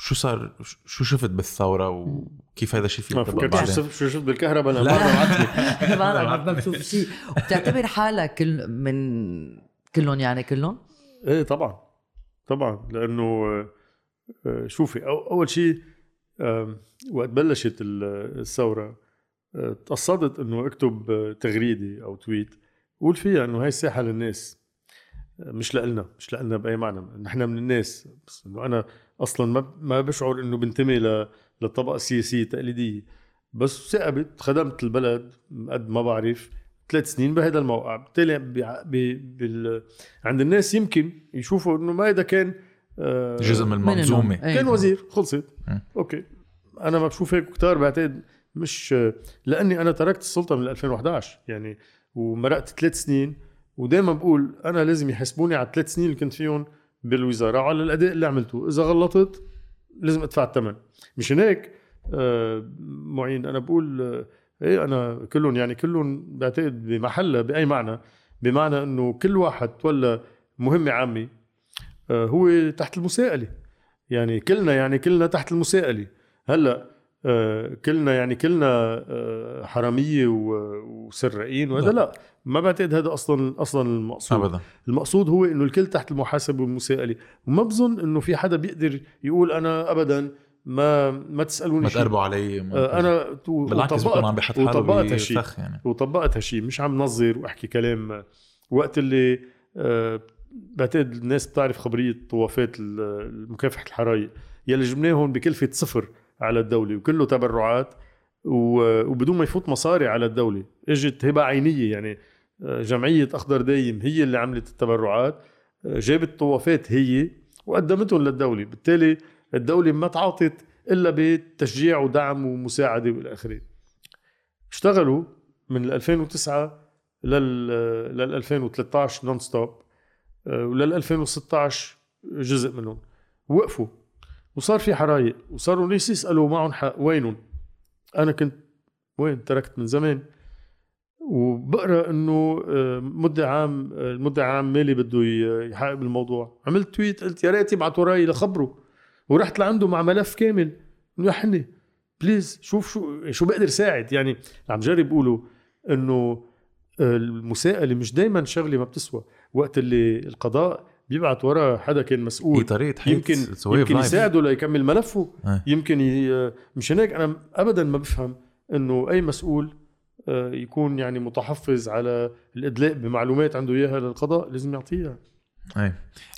شو صار؟ شو شفت بالثورة وكيف هذا الشيء في ما يطبق فكرت شو شفت بالكهرباء؟ أنا لا. ما ما بشوف شيء وبتعتبر حالك كل من كلهم يعني كلهم؟ إيه طبعا. طبعا. لأنه آه، شوفي أو أول شيء وقت بلشت ال- الثورة آه، تقصدت إنه أكتب تغريدة أو تويت. قول فيها إنه هاي الساحة للناس. آه، مش لنا مش لنا بأي معنى. نحن من الناس. بس إنه أنا أصلا ما ما بشعر إنه بنتمي ل- للطبقه السياسيه التقليديه بس ثقبت خدمت البلد قد ما بعرف ثلاث سنين بهذا الموقع. بالتالي بع- ب- بال... عند الناس يمكن يشوفوا إنه ما هذا كان آه، جزء من المنظومة. كان وزير خلصت. أوكي. أنا ما بشوف هيك كتار بعتقد مش لأني أنا تركت السلطة من 2011 يعني ومرقت ثلاث سنين. ودائما بقول أنا لازم يحاسبوني على الثلاث سنين اللي كنت فيهم بالوزارة وعلى الأداء اللي عملته. إذا غلطت لازم أدفع الثمن مشان هيك آه، معين. أنا بقول آه، إيه أنا كلهم يعني كلهم بعتقد بمحلها بأي معنى؟ بمعنى إنه كل واحد تولى مهمه عامه آه، هو تحت المساءلة. يعني كلنا يعني كلنا تحت المساءلة. هلأ كلنا يعني كلنا آه، حرامية و- وسراقين وهذا لا. لا ما بعتقد هذا أصلا أصلا المقصود. ابدا. المقصود هو إنه الكل تحت المحاسبة والمساءلة. وما بظن إنه في حدا بيقدر يقول أنا ابدا ما ما تسألوني ما. تقربوا علي آه، أنا بالعكس بكون عم بحط حاله وطبقت هالشيء يعني. وطبقت هالشيء مش عم نظر وأحكي كلام. آه، وقت اللي آه، بعتقد الناس بتعرف خبرية طوافات مكافحة الحرايق يلي جبناهم بكلفة صفر. على الدولة وكله تبرعات وبدون ما يفوت مصاري على الدولة. إجت هبة عينية يعني آه، جمعية أخضر دايم هي اللي عملت التبرعات آه، جابت طوافات هي وقدمتهم للدولة. بالتالي الدولة ما تعاطت إلا بتشجيع ودعم ومساعدة والى اخره اشتغلوا من ال 2009 لل لل 2013 non-stop ولل 2016 جزء منهم. وقفوا. وصار في حرايق وصاروا الناس يسألوا معهم حق وينهم؟ أنا كنت وين؟ تركت من زمان. وبقرأ إنه آه، مدعي عام آه، المدعي عام مالي بده يحقق بالموضوع. عملت tweet قلت يا ريت يبعت وراي لخبره. ورحت لعنده مع ملف كامل. إنه يا حني بليز شوف شو شو بقدر ساعد. يعني عم جرب بقولوا إنه المساءلة مش دائما شغلة ما بتسوى. وقت اللي القضاء بيبعت ورا حدا كان مسؤول. طريقه حياة يمكن يمكن. يساعده ليكمل ملفه. إيه. يمكن ي... مشان هيك أنا ابدا ما بفهم إنه أي مسؤول آه، يكون يعني متحفظ على الإدلاء بمعلومات عنده إياها للقضاء لازم يعطيها. أي.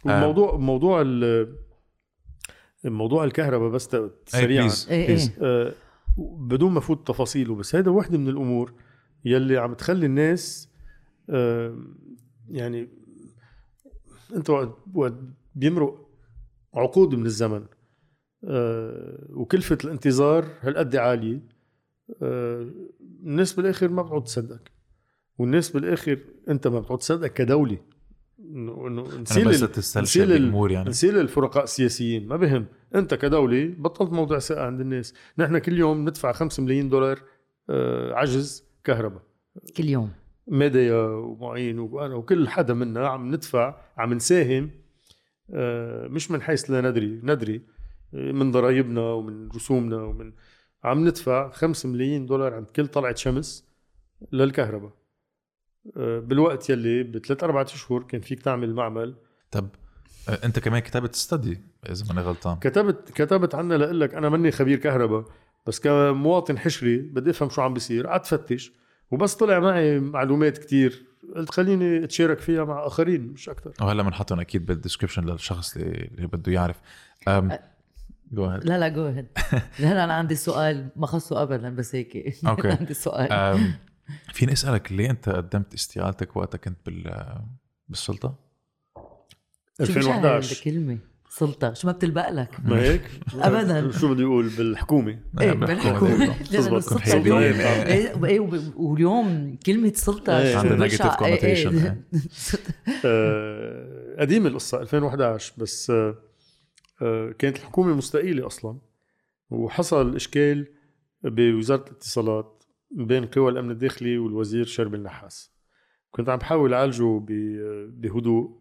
وموضوع موضوع ال- موضوع الكهرباء بس سريعا. إيه please إيه. آه، بدون ما فوت تفاصيله بس هذا واحدة من الأمور يلي عم تخلي الناس آه، يعني أنت وقت وقت بيمرق عقود من الزمن. آه، وكلفة الانتظار هالقد عالية. آه، الناس بالآخر ما بتعود تصدق. والناس بالآخر أنت ما بتعود تصدق كدولة. إنه إنه أنا نسيل بس نسيل ال- الأمور يعني. نسيل الفرقاء السياسيين. ما بهم. انت كدولة بطلت موضوع ثقة عند الناس. نحن كل يوم ندفع 5 ملايين دولار آه، عجز كهرباء. كل يوم. ميديا ومعين وأنا وكل حدا منا عم ندفع عم نساهم آه، مش من حيث لا ندري ندري آه، من ضرائبنا ومن رسومنا ومن عم ندفع 5 ملايين دولار عند كل طلعة شمس للكهرباء. آه، بالوقت يلي بثلاث أربع أشهر كان فيك تعمل معمل. طب أنت كمان كتبت ستدي إذا ماني غلطان. كتبت كتبت عنها لأقول لك أنا ماني خبير كهرباء بس كمواطن حشري بدي أفهم شو عم بيصير قعدت فتش وبس طلع معي معلومات كتير. قلت خليني أتشارك فيها مع آخرين مش أكثر وهلا بنحطهم أكيد بالدسكربشن للشخص اللي, اللي بده يعرف. أم... جو. لا لا جو هيد لا أنا عندي سؤال ما خصه ابدا بس هيك. okay. عندي سؤال. أم... فيني اسالك ليه أنت قدمت استقالتك وقتها كنت بال بالسلطة؟ شو مش عارف 2011 كلمة؟ سلطة شو ما بتلبق لك ما هيك؟ أبداً. شو بدي أقول بالحكومة إيه بحكوا بالحكومة محسوبين. اليوم- آه. إيه، إيه، واليوم كلمة سلطة إيه. شو عندها إيه، إيه. connotation. آه، قديمه القصة 2011 بس آه، آه، كانت الحكومة مستقيلة أصلا وحصل إشكال بوزارة الاتصالات بين قوى الأمن الداخلي والوزير شرب النحاس كنت عم بحاول أعالجه بهدوء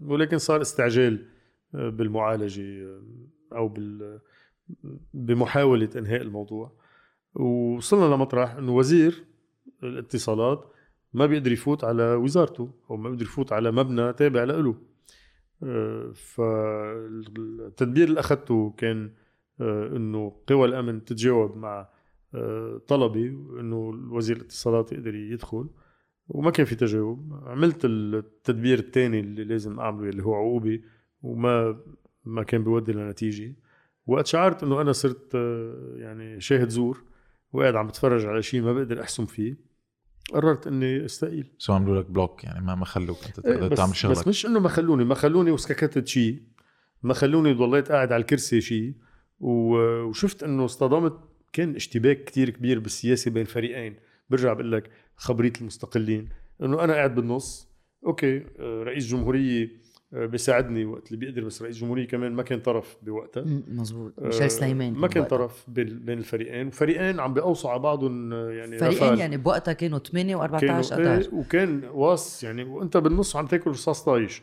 ولكن صار استعجال بالمعالجة أو بال بمحاولة إنهاء الموضوع. ووصلنا لمطرح إنه وزير الاتصالات ما بيقدر يفوت على وزارته أو ما بيقدر يفوت على مبنى تابع له فالتدبير اللي اخذته كان إنه قوى الأمن تتجاوب مع طلبي إنه وزير الاتصالات يقدر يدخل. وما كان في تجاوب. عملت التدبير الثاني اللي لازم أعمله اللي هو عقوبي وما ما كان بيودي لنتيجة. وقت شعرت إنه أنا صرت آه، يعني شاهد زور وقاعد عم بتفرج على شيء ما بقدر احسم فيه قررت إني أستقيل. so عملوا لك block يعني ما ما خلوك أنت إيه، تقدر بس تعمل شغلك. بس مش إنه ما خلوني ما خلوني وسككت شيء ما خلوني ضليت قاعد على الكرسي شيء. وشفت إنه اصطدمت كان اشتباك كتير كبير بالسياسة بين فريقين. برجع بقول لك خبرية المستقلين. إنه أنا قاعد بالنص okay آه، رئيس جمهورية بيساعدني وقت اللي بيقدر بس رئيس جمهورية كمان ما كان طرف بوقتها. مزبوط آه، ميشيل سليمان ما كان بوقتها. طرف بين الفريقين. وفريقين عم بيقوصوا على بعضهم آه، يعني فريقين. يعني بوقتها كانوا 8 و14 كانوا 11 إيه وكان واص يعني وأنت بالنص عم تاكل رصاص طايش.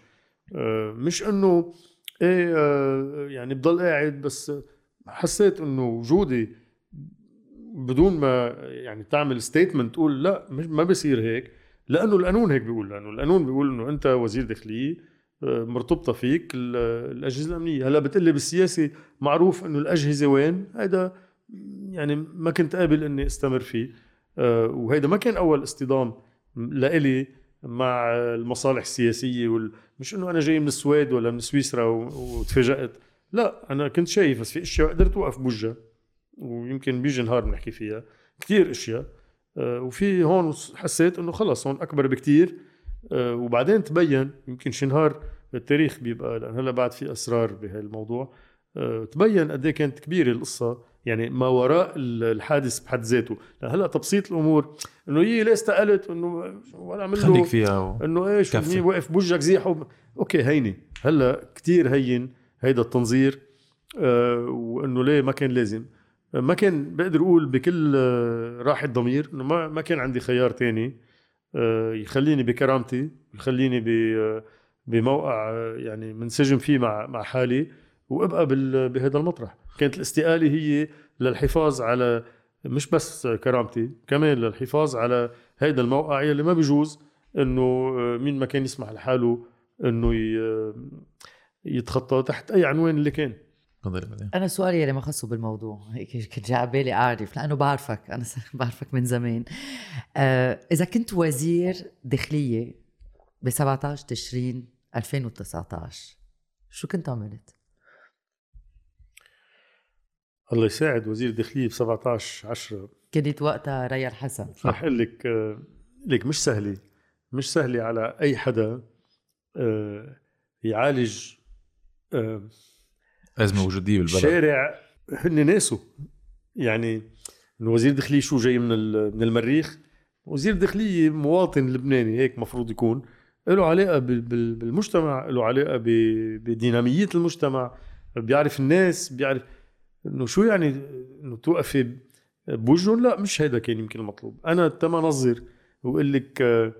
آه، مش إنه إيه آه، يعني بضل قاعد بس حسيت إنه وجودي بدون ما يعني تعمل ستيتمنت تقول لا مش ما بصير هيك. لأنه القانون هيك بيقول لأنه القانون بيقول إنه أنت وزير داخلية آه، مرتبطة فيك ال- الأجهزة الأمنية. هلأ بتقلي بالسياسة معروف إنه الأجهزة وين؟ هذا يعني ما كنت قابل إني أستمر فيه. آه، وهيدا ما كان أول اصطدام لإلي مع المصالح السياسية وال... مش إنه أنا جاي من السويد ولا من سويسرا و... وتفاجأت. لأ أنا كنت شايف بس في أشياء قدرت أوقف بوجهها ويمكن بيجي نهار بنحكي فيها. كثير أشياء. آه، وفي هون حسيت إنه خلص هون أكبر بكثير وبعدين تبين يمكن شي نهار التاريخ بيبقى لأن هلا بعد في أسرار بهالموضوع آه، تبين قد إيه كانت كبيرة القصة يعني ما وراء ال- الحادث بحد ذاته. هلا تبسيط الأمور إنه هي ليه استقلت إنه ولا عمل خليك له فيها و... إنه إيش. هي واقف بوجهك زيح وب... أوكي هيني. هلا كتير هين هيدا التنظير آه وإنه ليه ما كان لازم. آه، ما كان بقدر أقول بكل آه راحة ضمير إنه ما ما كان عندي خيار تاني. آه يخليني بكرامتي يخليني آه، بموقع آه، يعني منسجم فيه مع مع حالي وأبقى بهذا المطرح. كانت الاستقالة هي للحفاظ على مش بس كرامتي كمان للحفاظ على هيدا الموقع يلي ما بيجوز إنه آه، مين ما كان يسمح لحاله إنه يتخطى تحت أي عنوان اللي كان. تفضل بعدين. أنا سؤالي يلي ما خصه بالموضوع هيك كنت جاي على بالي أعرف لأنه بعرفك أنا بعرفك من زمان. آه إذا كنت وزير داخلية ب 17 تشرين 2019 شو كنت عملت؟ الله يساعد وزير الداخليه ب 17 10 كنت وقتها ريا الحسن رح أقول لك آه، لك مش سهلة مش سهلة على أي حدا آه، يعالج آه، أزمة وجودية بالبلد. شارع هن ناسه يعني وزير داخلية شو جاي من من المريخ؟ وزير داخلية مواطن لبناني هيك مفروض يكون. له بال- بالمجتمع له علاقة ب- بدينامية المجتمع بيعرف الناس بيعرف إنه شو يعني إنه توقفي بوجهن لا مش هيدا كان يمكن المطلوب. أنا تما نظر وقول لك آه،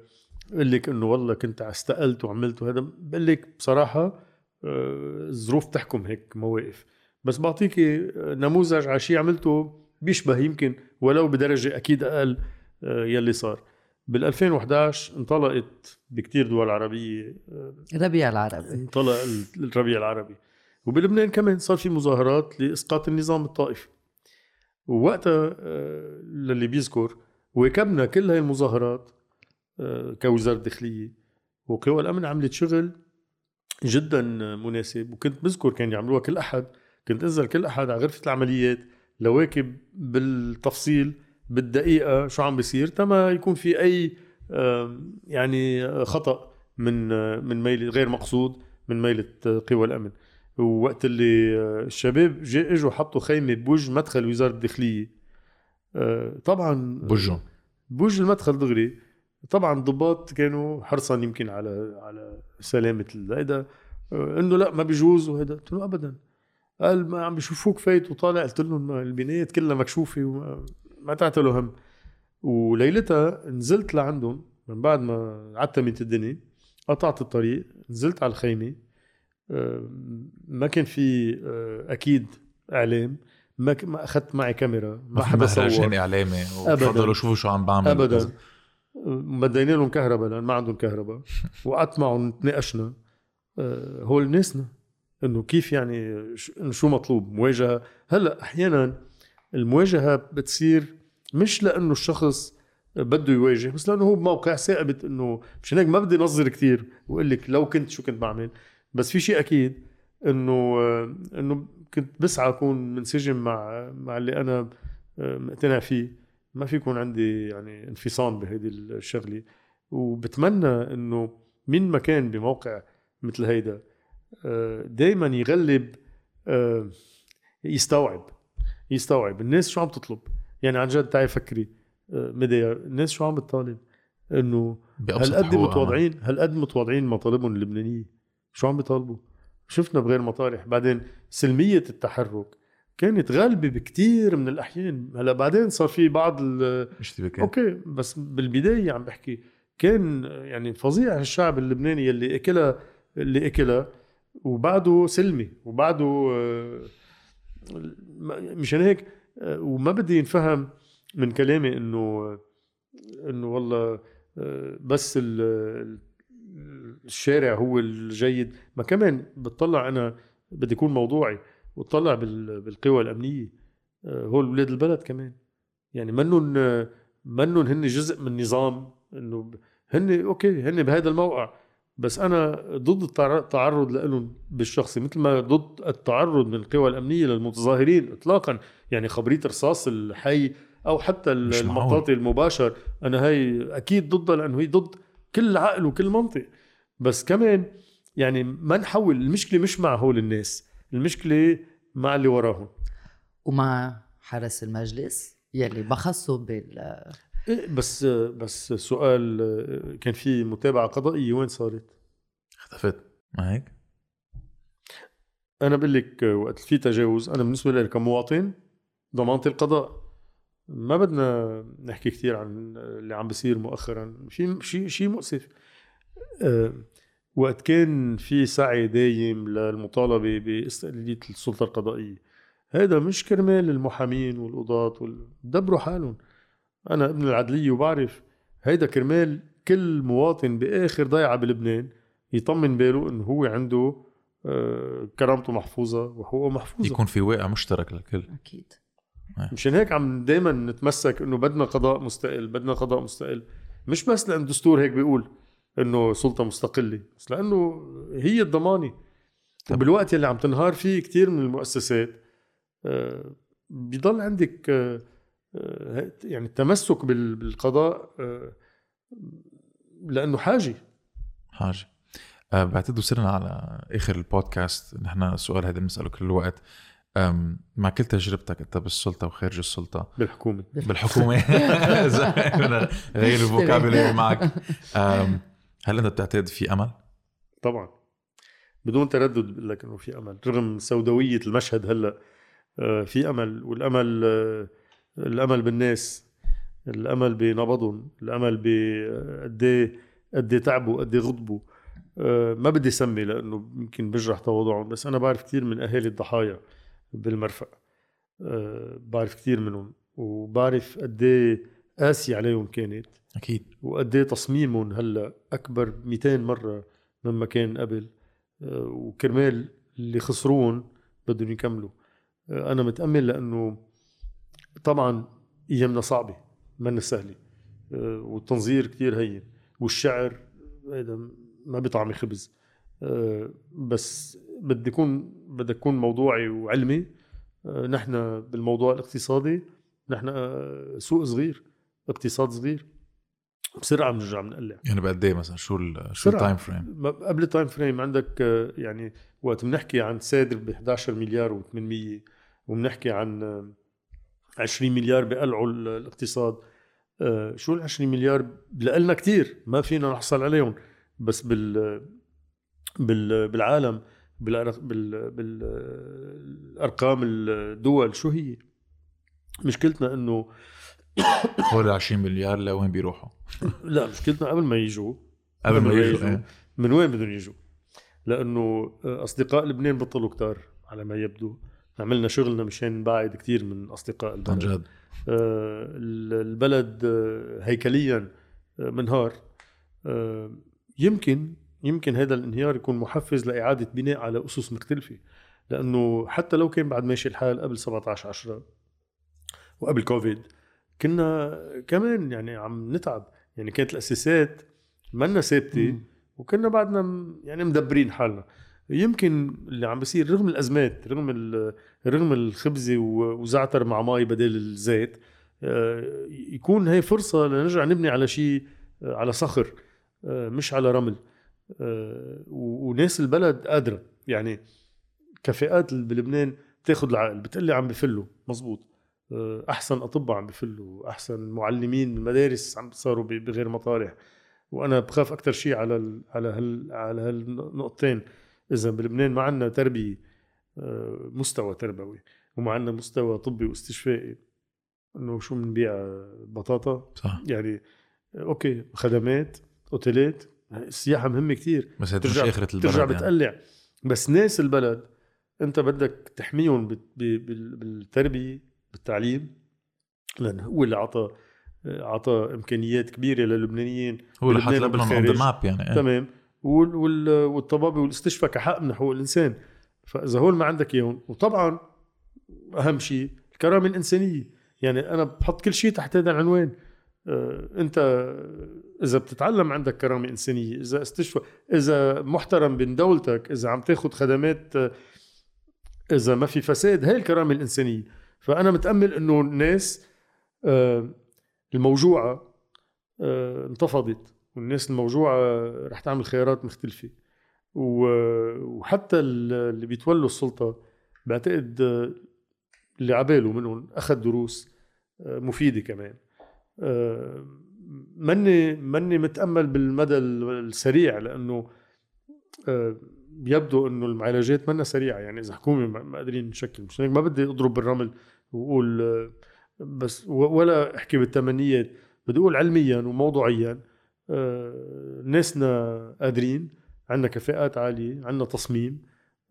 قول لك إنه والله كنت استقلت وعملت وهذا. بقول لك بصراحة الظروف تحكم هيك مواقف. بس بعطيكي نموذج على شيء عملته بيشبه يمكن ولو بدرجة أكيد أقل آه، يلي صار. بال 2011 انطلقت بكتير دول عربية آه، ربيع العربي. انطلق ال- الربيع العربي. وبلبنان كمان صار في مظاهرات لإسقاط النظام الطائفي. ووقتها آه، للي بيذكر واكبنا كل هاي المظاهرات آه، كوزارة داخلية وقوى الأمن عملت شغل جدا مناسب. وكنت بذكر كان يعملوها كل أحد. كنت أنزل كل أحد على غرفة العمليات. لواكب بالتفصيل بالدقيقة شو عم بيصير؟ تما يكون في أي يعني خطأ من من ميل غير مقصود من ميلة قوى الأمن. ووقت اللي الشباب إجوا حطوا خيمة بوجه مدخل وزارة الداخلية. آه، طبعا بوجهن بوجه المدخل دغري. طبعا الضباط كانوا حرصا يمكن على على سلامة هيدا انه لا ما بيجوز وهذا قلت له ابدا. قال ما عم بيشوفوك فايت وطالع. قلت لهم البنايات كلها مكشوفة وما ما تعتلوا هم. وليلتها نزلت لعندهم من بعد ما عتمت الدنيا قطعت الطريق نزلت على الخيمة. آه، ما كان في آه، أكيد إعلام. ما ما أخذت معي كاميرا ما ما حدا صور. اعلامي أبداً. وتفضلوا شوفوا شو عم بعمل ابدا. مدينا لهم كهرباء لأن ما عندهم كهرباء. وقعدت معهم تناقشنا آه، هول ناسنا إنه كيف يعني إنه شو مطلوب؟ مواجهة. هلأ أحيانا المواجهة بتصير مش لأنه الشخص بده يواجه بس لأنه هو بموقع ثابت إنه مشان هيك ما بدي نظر كثير وأقول لك لو كنت شو كنت بعمل. بس في شيء أكيد إنه آه، إنه كنت بسعى أكون منسجم مع مع اللي أنا آه، مقتنع فيه. ما في يكون عندي يعني انفصام بهيدي الشغلة. وبتمنى إنه مين ما كان بموقع مثل هيدا دائما يغلب آه، يستوعب يستوعب الناس شو عم تطلب. يعني عن جد تعي فكري آه، مديا الناس شو عم بتطالب؟ إنه هالقد متواضعين هالقد متواضعين مطالبهم اللبنانية؟ شو عم بيطالبوا؟ شفنا بغير مطارح. بعدين سلمية التحرك كانت غالبه بكتير من الأحيان. هلا بعدين صار في بعض ال- اشتباكات أوكي بس بالبداية عم بحكي كان يعني فظيع الشعب اللبناني اللي أكلها اللي أكلها وبعده سلمي وبعده آه، مشان هيك آه، وما بدي ينفهم من كلامي إنه إنه والله آه، بس ال- ال- الشارع هو الجيد. ما كمان بتطلع أنا بدي اكون موضوعي. وتطلع بال- بالقوى الأمنية آه، هول ولاد البلد كمان. يعني منن منن هن جزء من نظام إنه هن أوكي هن بهذا الموقع بس أنا ضد التع- التعرض لهم بالشخصي مثل ما ضد التعرض من القوى الأمنية للمتظاهرين اطلاقا. يعني خبرية رصاص الحي أو حتى. المطاطي المباشر أنا هي أكيد ضدها لأنه هي ضد كل عقل وكل منطق. بس كمان يعني ما نحول المشكلة مش مع هول الناس. المشكلة مع اللي وراهم. ومع حرس المجلس يلي بخصه بال إيه بس بس سؤال كان في متابعة قضائية وين صارت؟ اختفت. ما هيك؟ أنا بقول لك وقت في تجاوز أنا بالنسبة لي كمواطن ضمانتي القضاء. ما بدنا نحكي كثير عن اللي عم بيصير مؤخرا. في شيء شيء مؤسف. أه وقت كان في سعي دايم للمطالبة بإستقلالية السلطة القضائية. هذا مش كرمال المحامين والقضاة وال... دبروا حالهم. أنا ابن العدلية وبعرف هيدا كرمال كل مواطن بآخر ضيعة بلبنان يطمن باله إنه هو عنده آه، كرامته محفوظة وحقوقه محفوظة. يكون في واقع مشترك للكل. أكيد. مشان هيك عم دائما نتمسك إنه بدنا قضاء مستقل بدنا قضاء مستقل. مش بس لأن الدستور هيك بيقول. إنه سلطة مستقلة. بس لأنه هي الضمانة. طب. وبالوقت اللي عم تنهار فيه كتير من المؤسسات آه، بيضل عندك آه، آه، يعني التمسك بال- بالقضاء لأنه حاجة. حاجة. بعتقد وصلنا على آخر البودكاست. نحن السؤال هذا بنسأله كل الوقت. مع كل تجربتك أنت بالسلطة وخارج السلطة؟ بالحكومة. بالحكومة. غير الفوكابولري معك. هل أنت بتعتقد في أمل؟ طبعا. بدون تردد بقول لك إنه في أمل رغم سوداوية المشهد هلأ آه، في أمل والأمل آه، الأمل بالناس الأمل بنبضهم الأمل بقد إيه قد إيه تعبوا قد إيه غضبوا. آه، ما بدي سمي لأنه يمكن بجرح تواضعهم بس أنا بعرف كثير من أهالي الضحايا بالمرفأ. آه، بعرف كثير منهم وبعرف قد إيه قاسي عليهم كانت. أكيد. وقد إيه تصميمهم هلأ أكبر 200 مرة مما كان قبل. آه، وكرمال اللي خسروهم بدهم يكملوا. آه، أنا متأمل لأنه طبعا أيامنا صعبة منا سهلة. آه، والتنظير كتير هين. والشعر هيدا ما بيطعمي خبز. بس بدي يكون بدي اكون موضوعي وعلمي. نحن بالموضوع الاقتصادي نحن سوق صغير. اقتصاد صغير بسرعة بنرجع بنقلع. يعني بقد إيه مثلا؟ شو ال شو. ال time frame؟ قبل ال time frame عندك آه، يعني وقت بنحكي عن سيدر ب 11 مليار و800 وبنحكي عن آه، 20 مليار بقلعوا ال- الاقتصاد آه، شو ال 20 مليار؟ لنا كتير ما فينا نحصل عليهم. بس بال بال بالعالم بالأرقام الدول شو هي؟ مشكلتنا إنه هول 20 مليار لوين بيروحوا؟ لا مشكلتنا قبل ما يجوا قبل ما يجوا. إيه. من وين بدهم يجوا؟ لأنه أصدقاء لبنان بطلوا كتار على ما يبدو عملنا شغلنا مشان نبعد كتير من أصدقاء عن البلد جد آه، البلد آه، هيكليا آه، منهار آه، يمكن يمكن هذا الانهيار يكون محفز لإعادة بناء على أسس مختلفة لأنه حتى لو كان بعد ماشي الحال قبل 17 10 وقبل كوفيد كنا كمان يعني عم نتعب. يعني كانت الأساسات منا ثابته. وكنا بعدنا يعني مدبرين حالنا. يمكن اللي عم بيصير رغم الأزمات رغم ال- رغم الخبزة وزعتر مع مي بدل الزيت آه، يكون هي فرصة لنرجع نبني على شيء آه، على صخر آه، مش على رمل. وناس البلد قادرة. يعني كفاءات بلبنان بتاخذ العقل بتقلي عم بفلوا مزبوط. أحسن أطباء عم بفلوا أحسن معلمين بالمدارس عم صاروا بغير مطارح. وأنا بخاف أكثر شيء على ال على هال على هالنقطتين. إذا بلبنان ما عندنا تربية آه، مستوى تربوي وما عندنا مستوى طبي واستشفائي. إنه شو بنبيع آه، بطاطا؟ صح. يعني آه، أوكي خدمات أوتيلات السياحه مهمة كتير. بس هيدا مش ترجع- آخرة البلد ترجع يعني. بتقلع. بس ناس البلد أنت بدك تحميهم بالتربية. بالتعليم لأن هو اللي عطى عطى إمكانيات كبيرة للبنانيين. هو اللي حط لبنان on the. map يعني إيه. تمام. وال وال والطبابة والاستشفاء كحق من حقوق الإنسان. فإذا هول ما عندك إياهم وطبعا أهم شيء الكرامة الإنسانية. يعني أنا بحط كل شيء تحت هذا العنوان. آه، أنت إذا بتتعلم عندك كرامة إنسانية إذا استشفاء إذا محترم بين دولتك إذا عم تاخذ خدمات آه، إذا ما في فساد هاي الكرامة الإنسانية. فأنا متأمل إنه الناس آه، الموجوعة آه، انتفضت والناس الموجوعة رح تعمل خيارات مختلفة. وحتى ال- اللي بيتولوا السلطة بعتقد آه، اللي عباله منهم أخذ دروس مفيدة كمان. مني مني متأمل بالمدى السريع لأنه يبدو إنه المعالجات منا سريعة يعني إذا حكومة ما قادرين نشكل. مش هيك؟ ما بدي أضرب بالرمل وأقول بس ولا أحكي بالتمنيات بدي أقول علميا وموضوعيا آه، ناسنا قادرين عندنا كفاءات عالية عندنا تصميم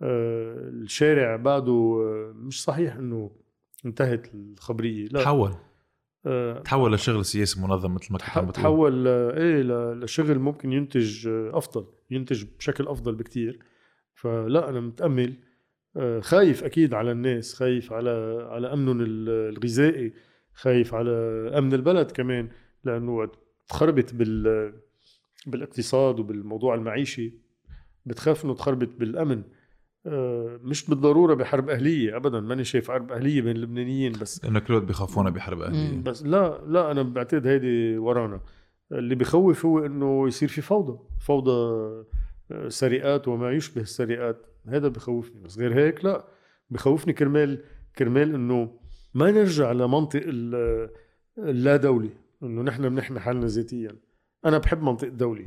آه، الشارع بعده آه، مش صحيح إنه انتهت الخبرية. لا. تحول. تحول لشغل سياسي منظم مثل ما كنت عم تحول إيه لشغل ممكن ينتج أفضل ينتج بشكل أفضل بكتير. فلا أنا متأمل. آه، خايف أكيد على الناس خايف على على أمنهم ال- الغذائي خايف على أمن البلد كمان لأنه وقت تخربط بال بالاقتصاد وبالموضوع المعيشي. بتخاف إنه تخربط بالأمن. آه، مش بالضرورة بحرب أهلية ابدا. ماني شايف حرب أهلية بين اللبنانيين بس. انه كل وقت بيخافونا بحرب أهلية. بس لا لا أنا بعتقد هيدي ورانا. اللي بخوف هو إنه يصير في فوضى. فوضى سرقات وما يشبه السرقات. هذا بخوفني بس غير هيك لا بخوفني كرمال كرمال إنه ما نرجع لمنطق ال- اللا دولي إنه نحن بنحمي حالنا ذاتيا. أنا بحب منطق دولي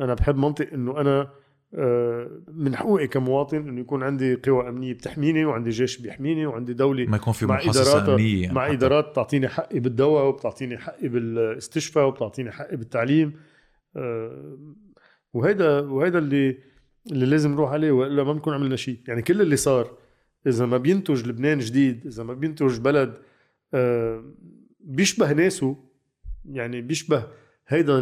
أنا بحب منطق إنه أنا آه، من حقوقي كمواطن إنه يكون عندي قوى أمنية بتحميني وعندي جيش بيحميني وعندي دوله ما يكون في مع محاصصة إدارات- أمنية يعني مع حتى. إدارات بتعطيني حقي بالدواء وبتعطيني حقي بالاستشفاء وبتعطيني حقي بالتعليم. آه، وهيدا وهيدا اللي اللي لازم نروح عليه وإلا ما بنكون عملنا شيء يعني كل اللي صار إذا ما بينتج لبنان جديد إذا ما بينتج بلد آه، بيشبه ناسه يعني بيشبه هيدا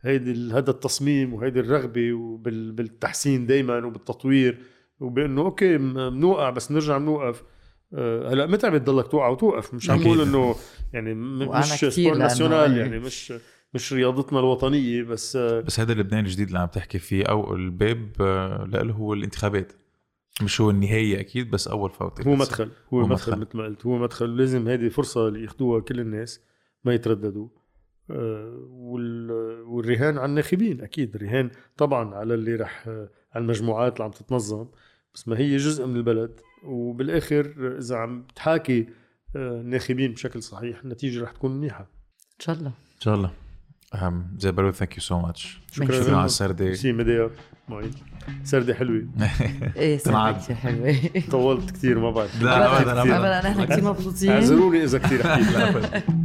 هيدي ال- هذا التصميم وهيدي الرغبة وبالتحسين دائما وبالتطوير وبإنه okay بنوقع بس نرجع بنوقف آه، هلأ متى بتضلك توقع وتوقف مش عم. بقول إنه يعني مش sport national. يعني مش مش رياضتنا الوطنية بس آه، بس هذا لبنان الجديد اللي عم تحكي فيه أو الباب آه، له هو الانتخابات. مش هو النهايه أكيد بس أول فوتة هو. مدخل هو, هو مدخل, مدخل. مثل ما قلت هو مدخل. لازم هذه فرصة اللي ياخذوها كل الناس ما يترددوا. آه، وال- والرهان على الناخبين أكيد الرهان طبعا على اللي رح على المجموعات اللي عم تتنظم. بس ما هي جزء من البلد. وبالآخر إذا عم تحاكي الناخبين بشكل صحيح النتيجة رح تكون منيحة. إن شاء الله. إن شاء الله. أهم. زياد بارود thank you so much شكرا على السردة سي ميديا. معين سردة حلوة. إيه. سمعت حلوة. طولت كتير ما بعرف. لا، أبداً. ابدا نحن كثير مبسوطين. اعذروني إذا كثير حكيت. لا